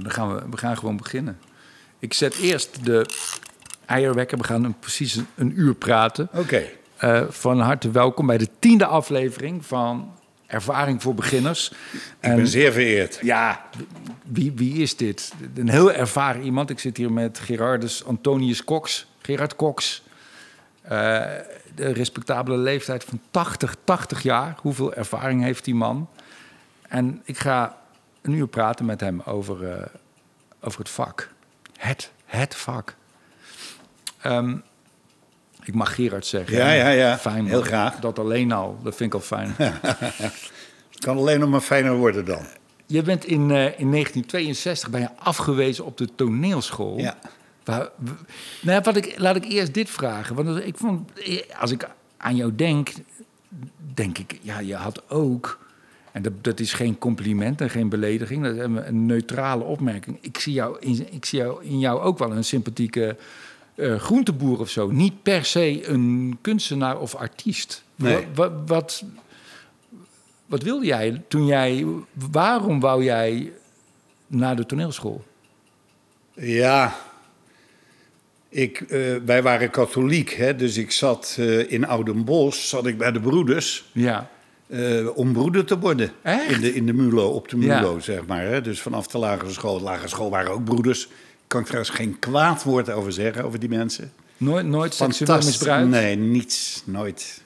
Nou, dan gaan we, we gaan gewoon beginnen. Ik zet eerst de eierwekker. We gaan een, precies een, een uur praten. Oké. Eh, van harte welkom bij de tiende aflevering van Ervaring voor Beginners. Ik ben zeer vereerd. Ja, wie, wie is dit? Een heel ervaren iemand. Ik zit hier met Gerardus Antonius Cox. Gerard Cox. Eh, de respectabele leeftijd van 80, 80 jaar. Hoeveel ervaring heeft die man? En ik ga een uur praten met hem over, eh, over het vak. Het, het vak. Ehm, ik mag Gerard zeggen. Ja, ja, ja. Fijn, Heel graag. Dat alleen al, dat vind ik al fijn. Het kan alleen nog maar fijner worden dan. Je bent in, eh, in 1962 ben je afgewezen op de toneelschool. Ja. Waar, nou, wat ik, laat ik eerst dit vragen. Want ik vond, eh, als ik aan jou denk, denk ik, ja, je had ook. En dat, dat is geen compliment en geen belediging. Dat is een, neutrale opmerking. Ik zie, jou in, ik zie jou in jou ook wel een sympathieke eh, groenteboer of zo. Niet per se een kunstenaar of artiest. Nee. Wat, wat, wat wilde jij toen jij... Waarom wou jij naar de toneelschool? Ja. Ik, eh, wij waren katholiek, hè, dus ik zat eh, in Oudenbosch, zat ik bij de broeders, Ja. Eh, om broeder te worden. Echt? In de, in de Mulo, op de Ja. Mulo, zeg maar. Hè. Dus vanaf de lagere school. De lagere school waren ook broeders. Kan ik trouwens geen kwaad woord over zeggen, over die mensen. Nooit, nooit seksueel misbruikt? Nee, niets, nooit.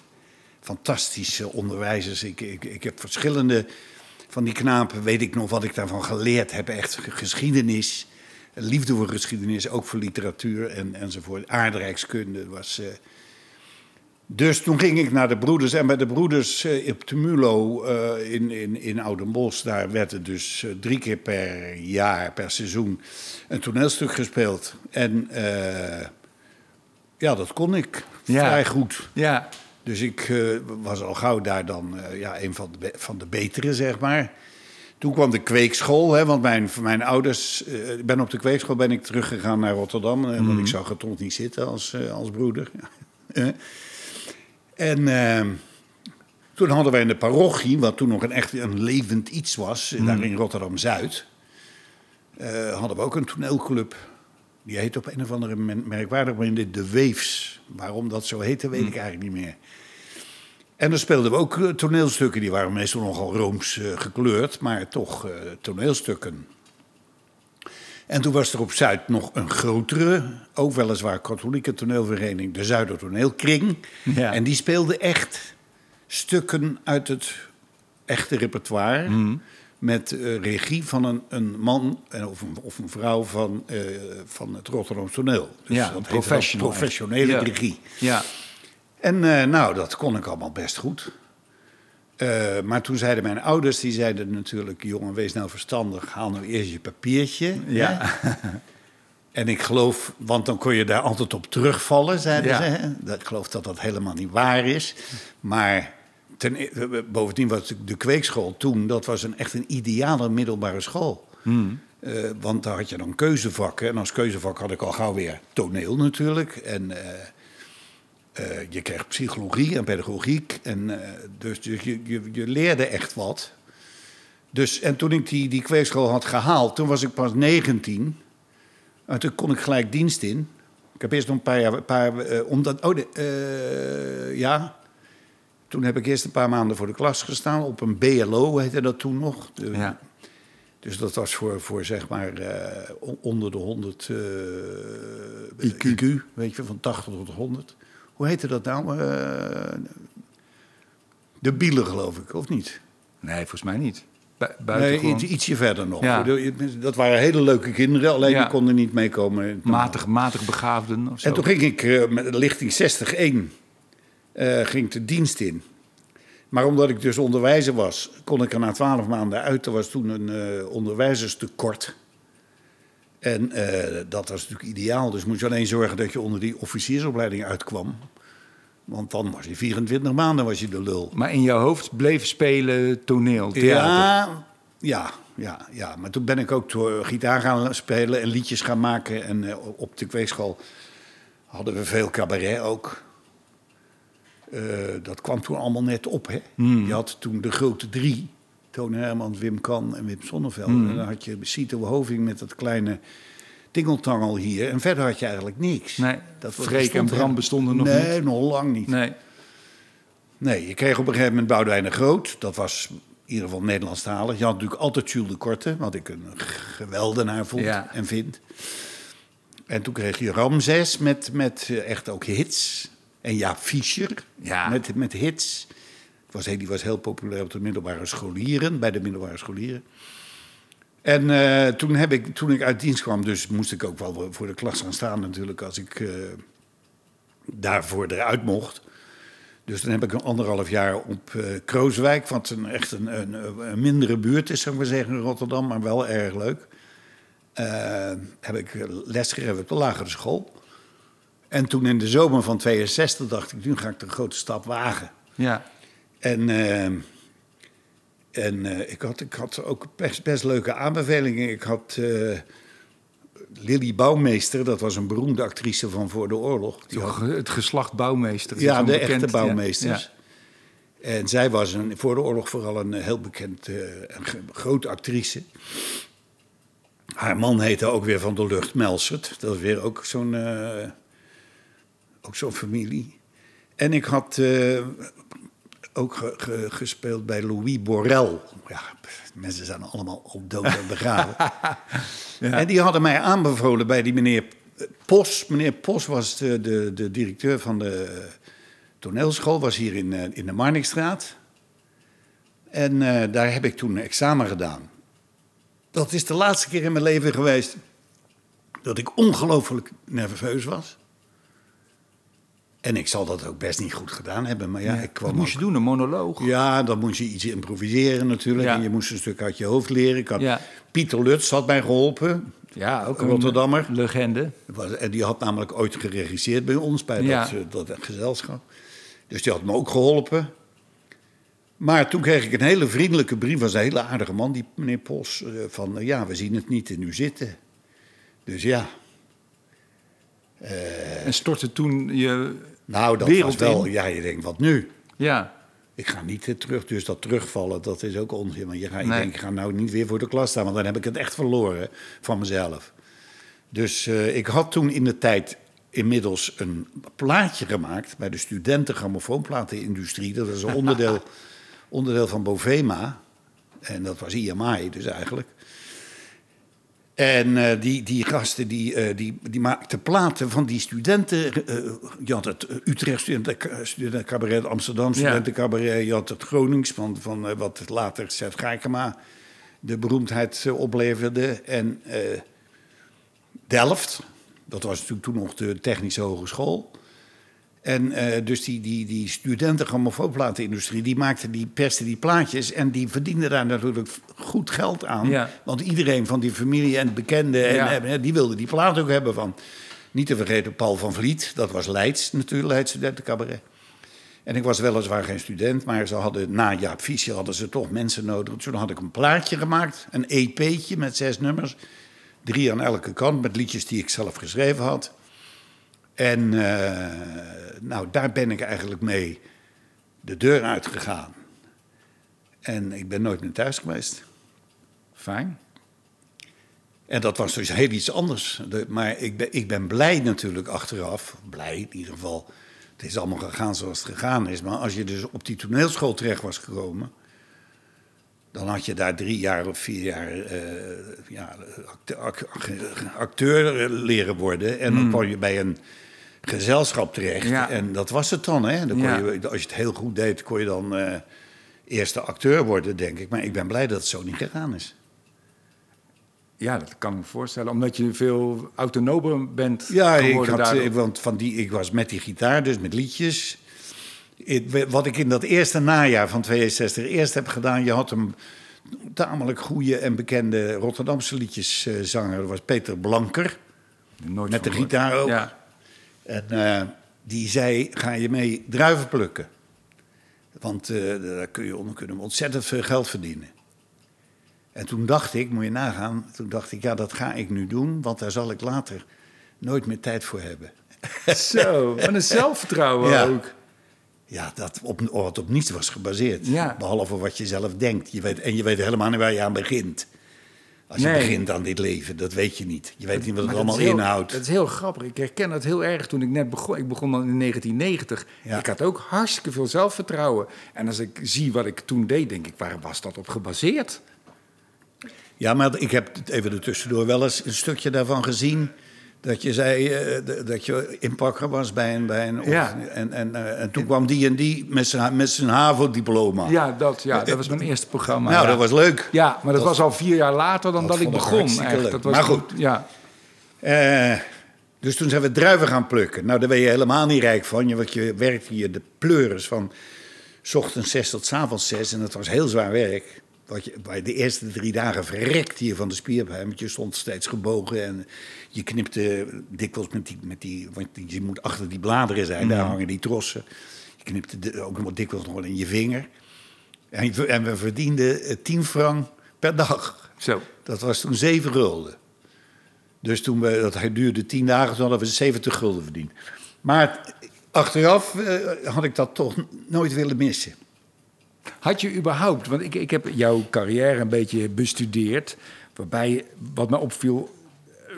Fantastische onderwijzers. Ik, ik, ik heb verschillende van die knapen, weet ik nog wat ik daarvan geleerd heb. Echt geschiedenis, liefde voor geschiedenis, ook voor literatuur en, enzovoort. Aardrijkskunde was... eh, dus toen ging ik naar de broeders. En bij de broeders eh, op de Mulo eh, in, in, in Oudenbosch... daar werd er dus eh, drie keer per jaar, per seizoen... een toneelstuk gespeeld. En ja, dat kon ik Ja. vrij goed. Ja. Dus ik was al gauw daar dan ja, een van de, van de betere, zeg maar. Toen kwam de kweekschool, hè, want mijn, mijn ouders... ik ben op de kweekschool ben ik teruggegaan naar Rotterdam... eh, want ik zag het toch niet zitten als, als broeder. En eh, toen hadden wij in de parochie, wat toen nog een echt een levend iets was... eh, daar in Rotterdam-Zuid... eh, hadden we ook een toneelclub. Die heet op een of andere merkwaardige manier de Waves. Waarom dat zo heette, weet ik eigenlijk niet meer. En dan speelden we ook eh, toneelstukken. Die waren meestal nogal rooms gekleurd, maar toch toneelstukken. En toen was er op Zuid nog een grotere, ook weliswaar katholieke toneelvereniging, de Zuider Toneelkring. Ja. En die speelde echt stukken uit het echte repertoire. Met eh, regie van een, een man eh, of een, of een vrouw van, eh, van het Rotterdam toneel. Dus Ja, dat professionele regie. Ja. En nou, dat kon ik allemaal best goed. Eh, maar toen zeiden mijn ouders, die zeiden natuurlijk... jongen, wees nou verstandig, haal nou eerst je papiertje. Ja. En ik geloof, want dan kon je daar altijd op terugvallen, zeiden Ja. ze. Dat, ik geloof dat dat helemaal niet waar is. Maar ten, e- bovendien was de- kweekschool toen... dat was een, echt een ideale middelbare school. Eh, want daar had je dan keuzevakken. En als keuzevak had ik al gauw weer toneel natuurlijk. En... eh, eh, je kreeg psychologie en pedagogiek. En, eh, dus je, je, je, je leerde echt wat. Dus, en toen ik die, die kweekschool had gehaald, toen was ik pas 19. En toen kon ik gelijk dienst in. Ik heb eerst nog een paar jaar... een Paar, eh, omdat, oh, de, ja. Toen heb ik eerst een paar maanden voor de klas gestaan. Op een BLO heette dat toen nog. De- Ja. dus dat was voor, voor zeg maar onder de 100 eh, IQ. IQ. weet je, van 80 tot 100. Hoe heette dat nou? Eh, de bielen, geloof ik, of niet? Nee, volgens mij niet. Nee, iets, ietsje verder nog. Ja. Dat waren hele leuke kinderen, alleen Ja. die konden niet meekomen. matig, matig begaafden of zo. En toen ging ik eh, met lichting 61 eh ging ik de dienst in. Maar omdat ik dus onderwijzer was, kon ik er na twaalf maanden uit. Er was toen een eh, onderwijzerstekort. En dat was natuurlijk ideaal. Dus moest je alleen zorgen dat je onder die officiersopleiding uitkwam. Want dan was je 24 maanden was je de lul. Maar in jouw hoofd bleef spelen toneel, theater. Ja, ja, ja, ja. Maar toen ben ik ook gitaar gaan spelen en liedjes gaan maken. En eh, op de kweekschool hadden we veel cabaret ook. Eh, dat kwam toen allemaal net op, hè. Je had toen de grote drie. Toon Hermans, Wim Kan en Wim Sonneveld. Mm. En dan had je Cito Hoving met dat kleine tingeltangel hier. En verder had je eigenlijk niks. Nee, dat Freek en Bram bestonden nog nee, niet. nog lang niet. Nee. Nee, je kreeg op een gegeven moment Boudewijn de Groot. Dat was in ieder geval Nederlandstalig. Je had natuurlijk altijd Jules de Korte, wat ik een geweldenaar vond Ja. en vind. En toen kreeg je Ramses met, met eh, echt ook hits. En Jaap Fischer Ja. met, met hits. Was, die was heel populair op de middelbare scholieren, bij de middelbare scholieren. En eh, toen, heb ik, toen ik uit dienst kwam, dus moest ik ook wel voor de klas gaan staan natuurlijk... als ik eh, daarvoor eruit mocht. Dus dan heb ik een anderhalf jaar op eh Krooswijk, wat een, echt een, een, een mindere buurt is, zou ik maar zeggen, in Rotterdam, maar wel erg leuk. Heb ik lesgegeven op de lagere school. En toen in de zomer van 62 dacht ik, nu ga ik de grote stap wagen. Ja. En, en eh, ik, had, ik had ook best, best leuke aanbevelingen. Ik had eh Lily Bouwmeester, dat was een beroemde actrice van voor de oorlog. Die had- Het geslacht bouwmeester. ja, de bekend- echte bouwmeesters. Ja. En zij was een, voor de oorlog vooral een heel bekend, eh, een ge- grote actrice. Haar man heette ook weer van de Lucht Melsert. Dat is weer ook zo'n eh, ook zo'n familie. En ik had eh, ook ge- ge- gespeeld bij Louis Borel. Ja, mensen zijn allemaal op dood en begraven. En die hadden mij aanbevolen bij die meneer Pos. Meneer Pos was de, de, de directeur van de toneelschool, was hier in, eh, in de Marnixstraat. En eh, daar heb ik toen een examen gedaan. Dat is de laatste keer in mijn leven geweest dat ik ongelooflijk nerveus was. En ik zal dat ook best niet goed gedaan hebben, maar ja, ik kwam Wat moest je doen? Een monoloog? ja, dan moest je iets improviseren natuurlijk. Ja. En je moest een stuk uit je hoofd leren. Ik had, Ja. Pieter Lutz had mij geholpen. Ja, ook Een Rotterdammer. Legende. En die had namelijk ooit geregisseerd bij ons, bij Ja. dat, eh, dat gezelschap. Dus die had me ook geholpen. Maar toen kreeg ik een hele vriendelijke brief, was een hele aardige man, die meneer Pos, eh, van eh, ja, we zien het niet in u zitten. Dus ja, En stortte toen je... nou dat Wereld was wel, in. ja, je denkt wat nu? Ja, Ik ga niet eh, terug, dus dat terugvallen, dat is ook onzin. Want je gaat, Nee. ik denk, ik ga nou niet weer voor de klas staan, want dan heb ik het echt verloren van mezelf. Dus eh, ik had toen in de tijd inmiddels een plaatje gemaakt bij de studenten grammofoonplatenindustrie. Dat was een onderdeel, onderdeel van Bovema. En dat was IMI dus eigenlijk. En eh, die, die gasten die, eh, die, die maakten platen van die studenten. eh, je had het Utrecht studenten, studentencabaret, Amsterdam studentencabaret. Je had het Gronings van, van wat later Seth Gaikema de beroemdheid opleverde. En Delft, dat was natuurlijk toen nog de Technische Hogeschool. En eh, dus die, die, die studenten grammofoonplatenindustrie, die maakte die, perste die plaatjes en die verdiende daar natuurlijk goed geld aan. Ja. Want iedereen van die familie en bekenden, en, Ja. eh, die wilde die plaat ook hebben van. Niet te vergeten Paul van Vliet, dat was Leids natuurlijk, Leids studentencabaret. En ik was weliswaar geen student, maar ze hadden, na Jaap Fischer hadden ze toch mensen nodig. Toen had ik een plaatje gemaakt, een EP'tje met zes nummers. Drie aan elke kant, met liedjes die ik zelf geschreven had. En eh, nou, daar ben ik eigenlijk mee de deur uitgegaan. En ik ben nooit meer thuis geweest. fijn. En dat was dus heel iets anders. De- maar ik ben, ik ben blij natuurlijk achteraf. Blij in ieder geval. Het is allemaal gegaan zoals het gegaan is. Maar als je dus op die toneelschool terecht was gekomen. dan had je daar drie jaar of vier jaar eh, ja, acte- ac- acteur leren worden. En dan kwam je bij een gezelschap terecht. Ja. En dat was het dan. Hè? dan kon Ja. je, als je het heel goed deed, kon je dan eh, eerste acteur worden, denk ik. Maar ik ben blij dat het zo niet gegaan is. Ja, dat kan ik me voorstellen. Omdat je veel autonomer bent Ja, ik, had, daardoor. eh, want van die, ik was met die gitaar, dus met liedjes. Ik- wat ik in dat eerste najaar van 62 eerst heb gedaan... je had een tamelijk goede en bekende Rotterdamse liedjeszanger. Dat was Peter Blanker, Nooit met de gitaar ook. Ja. En eh, die zei, ga je mee druiven plukken? Want eh, daar kun je onder kunnen ontzettend veel geld verdienen. En toen dacht ik, moet je nagaan... toen dacht ik, ja, dat ga ik nu doen... want daar zal ik later nooit meer tijd voor hebben. Zo, wat een zelfvertrouwen Ja. ook. ja, dat op, wat op niets was gebaseerd. Ja. Behalve wat je zelf denkt. Je weet, en je weet helemaal niet waar je aan begint. Als je Nee. begint aan dit leven, dat weet je niet. Je weet niet wat het allemaal heel- inhoudt. Dat is heel grappig. Ik herken dat heel erg toen ik net begon. Ik begon dan in 1990. Ja. Ik had ook hartstikke veel zelfvertrouwen. En als ik zie wat ik toen deed, denk ik, waar was dat op gebaseerd? Ja, maar ik heb even er tussendoor wel eens een stukje daarvan gezien. Dat je zei eh, dat je inpakker was bij een. Bij een Ja. en, en, eh, en toen kwam die en die met zijn, met zijn HAVO-diploma. Ja, dat, ja, dat was mijn eerste programma. nou, ja. dat was leuk. Ja, maar dat, Dat- was al vier jaar later dan dat dat, ik begon. echt. leuk. Dat was Maar goed. Ja. Eh, dus toen zijn we druiven gaan plukken. Nou, daar ben je helemaal niet rijk van. Je, want je werkt hier de pleuris van s ochtends zes tot s avonds zes. En dat was heel zwaar werk. Wat je, bij de eerste drie dagen verrekte je van de spierpijn. Want je stond steeds gebogen en je knipte dikwijls met die... Met die want je moet achter die bladeren zijn, daar hangen die trossen. Je knipte de- ook nog dikwijls nog wel in je vinger. En, en we verdienden eh, 10 frank per dag. Zo. Dat was toen 7 gulden. Dus toen we, dat duurde 10 dagen, toen hadden we 70 gulden verdiend. Maar achteraf eh, had ik dat toch nooit willen missen. Had je überhaupt, want ik, ik heb jouw carrière een beetje bestudeerd, waarbij wat me opviel, eh,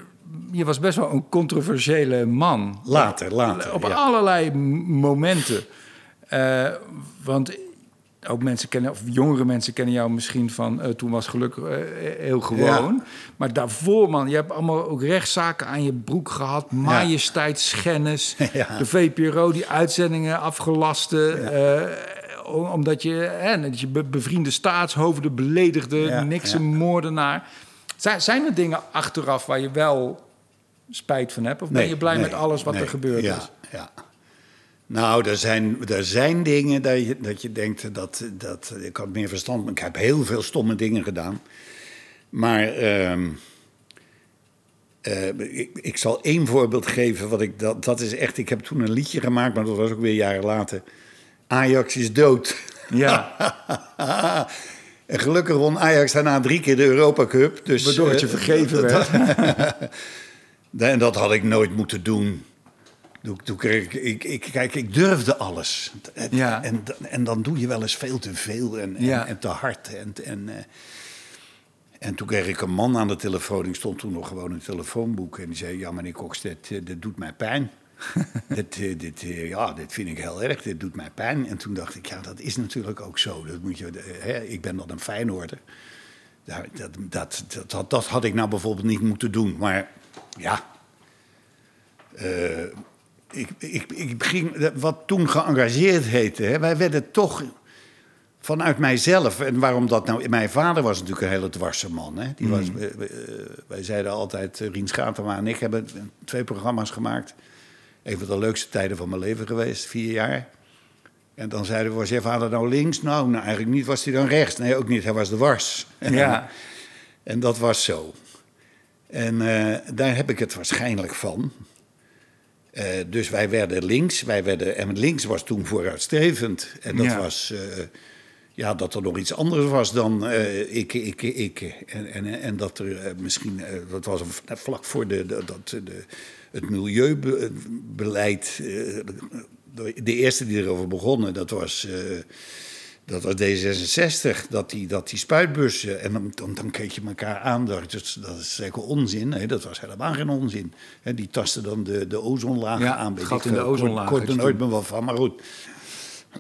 je was best wel een controversiële man. Later, later. Op ja. allerlei momenten. Eh, want ook mensen kennen, of jongere mensen kennen jou misschien van eh, toen was geluk eh, heel gewoon. Maar daarvoor, man, je hebt allemaal ook rechtszaken aan je broek gehad. Majesteitsschennis. Ja. De VPRO, die uitzendingen afgelaste. Om- omdat je, hè, dat je be- bevriende staatshoofden beledigde, Ja, niks ja. een moordenaar. Zijn, er dingen achteraf waar je wel spijt van hebt? Of ben je blij nee, met alles wat nee, er gebeurd ja, is? Ja. Nou, er zijn, er zijn dingen dat je, dat je denkt dat, dat ik had meer verstand. Maar ik heb heel veel stomme dingen gedaan. Maar ehm, eh, ik, ik zal één voorbeeld geven. Wat ik, dat, dat is echt. Ik heb toen een liedje gemaakt, maar dat was ook weer jaren later. Ajax is dood. Ja, en gelukkig won Ajax daarna drie keer de Europa Cup. Dus, waardoor het je eh, vergeven werd. En dat had ik nooit moeten doen. Toen, toen kreeg ik, ik, kijk, ik durfde alles. Het- Ja. En, en dan doe je wel eens veel te veel en, en, Ja. en te hard. En, en, eh, en toen kreeg ik een man aan de telefoon. Ik stond toen nog gewoon een telefoonboek. En die zei, ja meneer dit, eh, dit doet mij pijn. dit, eh, dit, eh, ja, dit vind ik heel erg, dit doet mij pijn. En toen dacht ik, ja, dat is natuurlijk ook zo. Dat moet je, eh, hè, ik ben dan een Feyenoorder. Dat, dat, dat, dat, dat had ik nou bijvoorbeeld niet moeten doen. Maar ja, ik, ik, ik ging, wat toen geëngageerd heette, hè, wij werden toch vanuit mijzelf. En waarom dat nou? Mijn vader was natuurlijk een hele dwarse man. Hè? Die was, eh, eh, wij zeiden altijd, Rien Schatema en ik hebben twee programma's gemaakt. Een van de leukste tijden van mijn leven geweest, vier jaar. En dan zeiden we, was je vader nou links? Nou, nou eigenlijk niet. Was hij dan rechts? Nee, ook niet. Hij was dwars. Ja. En dat was zo. En eh, daar heb ik het waarschijnlijk van. Eh, dus wij werden links. Wij werden, en links was toen vooruitstrevend. En dat Ja. was... eh, ja, dat er nog iets anders was dan eh, ik, ik, ik. En, en, en dat er eh, misschien... eh, dat was een- vlak voor de, de, dat, de, het milieubeleid... de, de eerste die erover begonnen, dat was... dat was D66, dat die, dat die spuitbussen. En dan, dan, dan keek je elkaar aan. Dat, is- dat is zeker onzin. Nee, dat was helemaal geen onzin. Die tasten dan de, de ozonlaag Ja, aan. gat ik in de ozonlaag Kort, kort er nooit meer wat van, maar goed.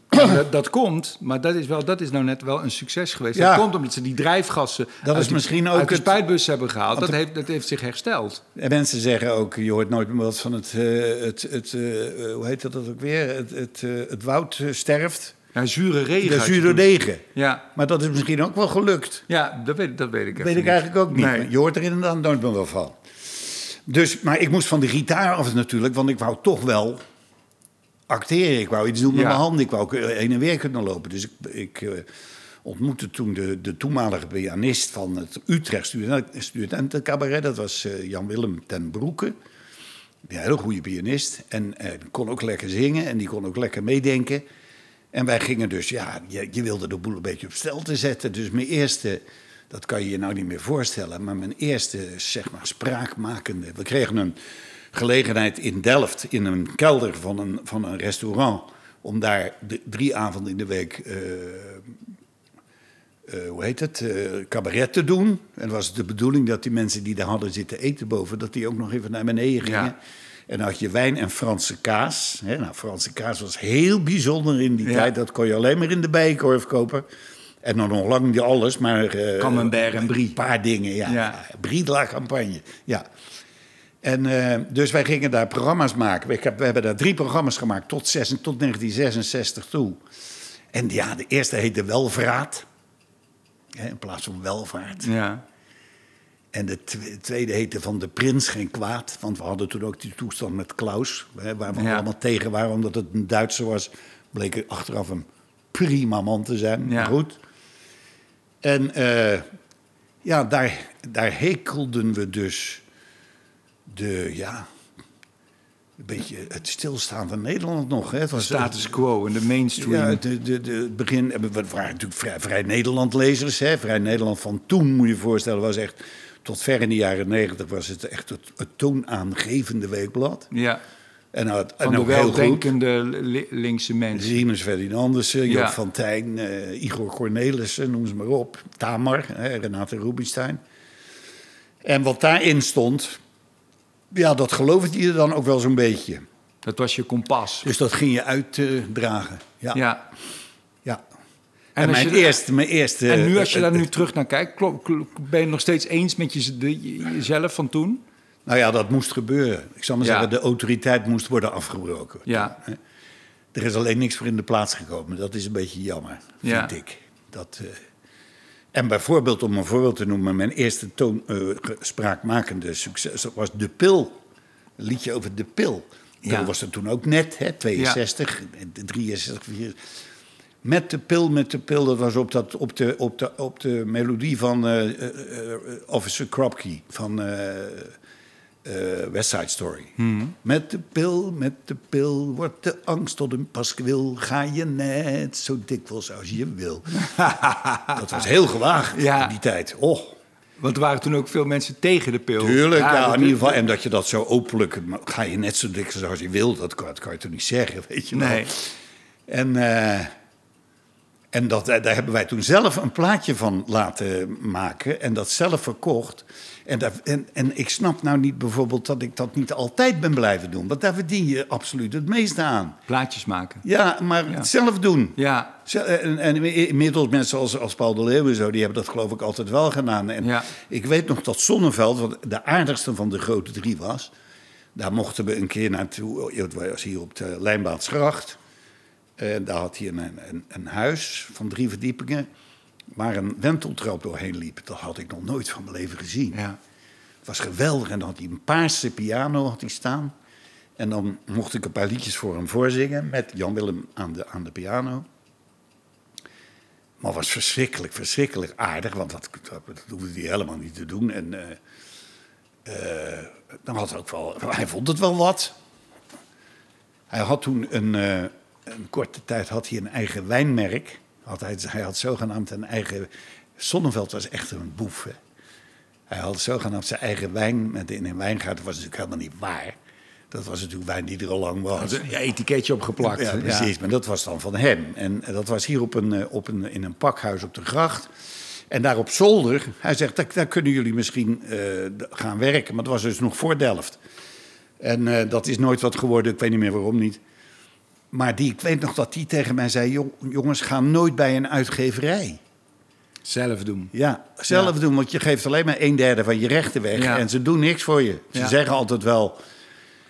Dat, dat komt, maar dat is, wel, dat is nou net wel een succes geweest. Ja. Dat komt omdat ze die drijfgassen Dat die- misschien ook uit de het- spuitbus hebben gehaald. Dat de- heeft, dat heeft zich hersteld. En mensen zeggen ook, je hoort nooit meer wat van het, eh, het, het eh, hoe heet dat ook weer? Het, het, eh, het woud eh, sterft. Ja, zure regen. De zure degen. Ja, Maar dat is misschien ook wel gelukt. ja dat, weet, dat weet ik Dat weet ik eigenlijk ook niet. Nee. Je hoort er inderdaad nooit meer wel van. Dus, maar ik moest van de gitaar af natuurlijk, want ik wou toch wel acteren. Ik wou iets doen met Ja. mijn handen. Ik wou ook eh, heen en weer kunnen lopen. Dus ik, ik eh, ontmoette toen de, de toenmalige pianist van het Utrecht Student- Studentencabaret. Dat was eh, Jan-Willem ten Broeke. Een hele goede pianist. En die kon ook lekker zingen en die kon ook lekker meedenken. En wij gingen dus, ja, je, je wilde de boel een beetje op stel te zetten. Dus mijn eerste, dat kan je je nou niet meer voorstellen, maar mijn eerste, zeg maar, spraakmakende. We kregen een gelegenheid in Delft, in een kelder van een, van een restaurant, om daar de, drie avonden in de week, eh, hoe heet het, eh, cabaret te doen. En was de bedoeling dat die mensen die daar hadden zitten eten boven, dat die ook nog even naar beneden gingen. Ja. En dan had je wijn en Franse kaas. Hè, nou, Franse kaas was heel bijzonder in die Ja. tijd. Dat kon je alleen maar in de bijenkorf kopen. En dan nog lang niet alles, maar... eh, Camembert en Brie. Een paar dingen, ja. Ja. Brie de la Campagne, ja. En eh, dus wij gingen daar programma's maken. Ik heb, we hebben daar drie programma's gemaakt tot, zes, tot 1966 toe. En ja, de eerste heette Welvraat. Hè, in plaats van welvaart. Ja. En de twe- tweede heette Van de Prins Geen Kwaad. Want we hadden toen ook die toestand met Klaus. Hè, waar we Ja. allemaal tegen waren, omdat het een Duitser was. Bleek er achteraf een prima man te zijn. Ja. Goed. En eh, ja, daar, daar hekelden we dus de, ja, een beetje het stilstaan van Nederland nog. Hè. Het was Status quo en de mainstream. ja, de, de, de, het begin, we waren natuurlijk vrij, vrij Nederland-lezers. Hè? Vrij Nederland van toen, moet je je voorstellen, was echt... Tot ver in de jaren negentig was het echt het, het toonaangevende weekblad. ja. En, Van en de heel goed. weldenkende li- linkse mensen. Siemens Ferdinandussen, Joop Ja. van Tijn, eh, Igor Cornelissen, noem ze maar op. Tamar, hè, Renate Rubinstein. En wat daarin stond, ja, dat geloofde je dan ook wel zo'n beetje. Dat was je kompas. Dus dat ging je uitdragen. ja. ja. Ja. En, mijn, je- eerste, mijn eerste... En nu, als je daar nu terug naar kijkt, ben je nog steeds eens met je, de- jezelf van toen? Nou ja, dat moest gebeuren. Ik zal maar Ja. zeggen, de autoriteit moest worden afgebroken. Ja. Er is alleen niks voor in de plaats gekomen. Dat is een beetje jammer, vind Ja. ik. Dat, eh, En bijvoorbeeld, om een voorbeeld te noemen... mijn eerste toon, eh, spraakmakende succes dat was De Pil. Een liedje over De Pil. Ja. Dat was er toen ook net, hè, 62, 63, 64. Met de pil, met de pil, dat was op, dat, op, de, op, de, op de melodie van eh, eh, Officer Kropke van eh, West Side Story. Met de pil, met de pil, wordt de angst tot een paskwil. Ga je net zo dikwijls als je wil. dat was heel gewaagd Ja. in die tijd. Oh, Want er waren toen ook veel mensen tegen de pil. tuurlijk. Ja, in ieder geval. En dat je dat zo openlijk... Ga je net zo dikwijls als je wil, dat kan, dat kan je toch niet zeggen, weet je wel. Nee. En, eh, en dat, daar hebben wij toen zelf een plaatje van laten maken en dat zelf verkocht. En, daar, en, en ik snap nou niet bijvoorbeeld dat ik dat niet altijd ben blijven doen. Want daar verdien je absoluut het meeste aan. Plaatjes maken. Ja, maar Ja. zelf doen. Ja. Zo, En, en inmiddels mensen als, als Paul de Leeuw en zo, die hebben dat geloof ik altijd wel gedaan. En Ja. ik weet nog dat Zonneveld, wat de aardigste van de grote drie was... daar mochten we een keer naartoe, het was hier op de Lijnbaansgracht. En daar had hij een, een, een huis van drie verdiepingen... waar een wenteltrap doorheen liep. Dat had ik nog nooit van mijn leven gezien. Ja. Het was geweldig. En dan had hij een paarse piano had hij staan. En dan mocht ik een paar liedjes voor hem voorzingen met Jan Willem aan de, aan de piano. Maar het was verschrikkelijk, verschrikkelijk aardig, want dat, dat, dat hoefde hij helemaal niet te doen. En eh, eh, dan had hij ook wel, hij vond het wel wat. Hij had toen een, eh, een korte tijd had hij een eigen wijnmerk. Had hij, hij had zogenaamd een eigen. Zonneveld was echt een boef. Hè. Hij had zogenaamd zijn eigen wijn met in een wijngaard. Dat was natuurlijk helemaal niet waar. Dat was natuurlijk wijn die er al lang was. Een etiketje opgeplakt. Ja, precies. Maar dat was dan van hem. En dat was hier op een, eh, op een, in een pakhuis op de gracht. En daar op zolder, hij zegt, daar, daar kunnen jullie misschien eh, gaan werken. Maar dat was dus nog voor Delft. En eh, dat is nooit wat geworden, ik weet niet meer waarom niet. Maar die, ik weet nog dat die tegen mij zei... "Jong- jongens, ga nooit bij een uitgeverij. Zelf doen. Ja, zelf Ja. doen, want je geeft alleen maar een derde van je rechten weg. Ja. En ze doen niks voor je. Ze Ja. zeggen altijd wel...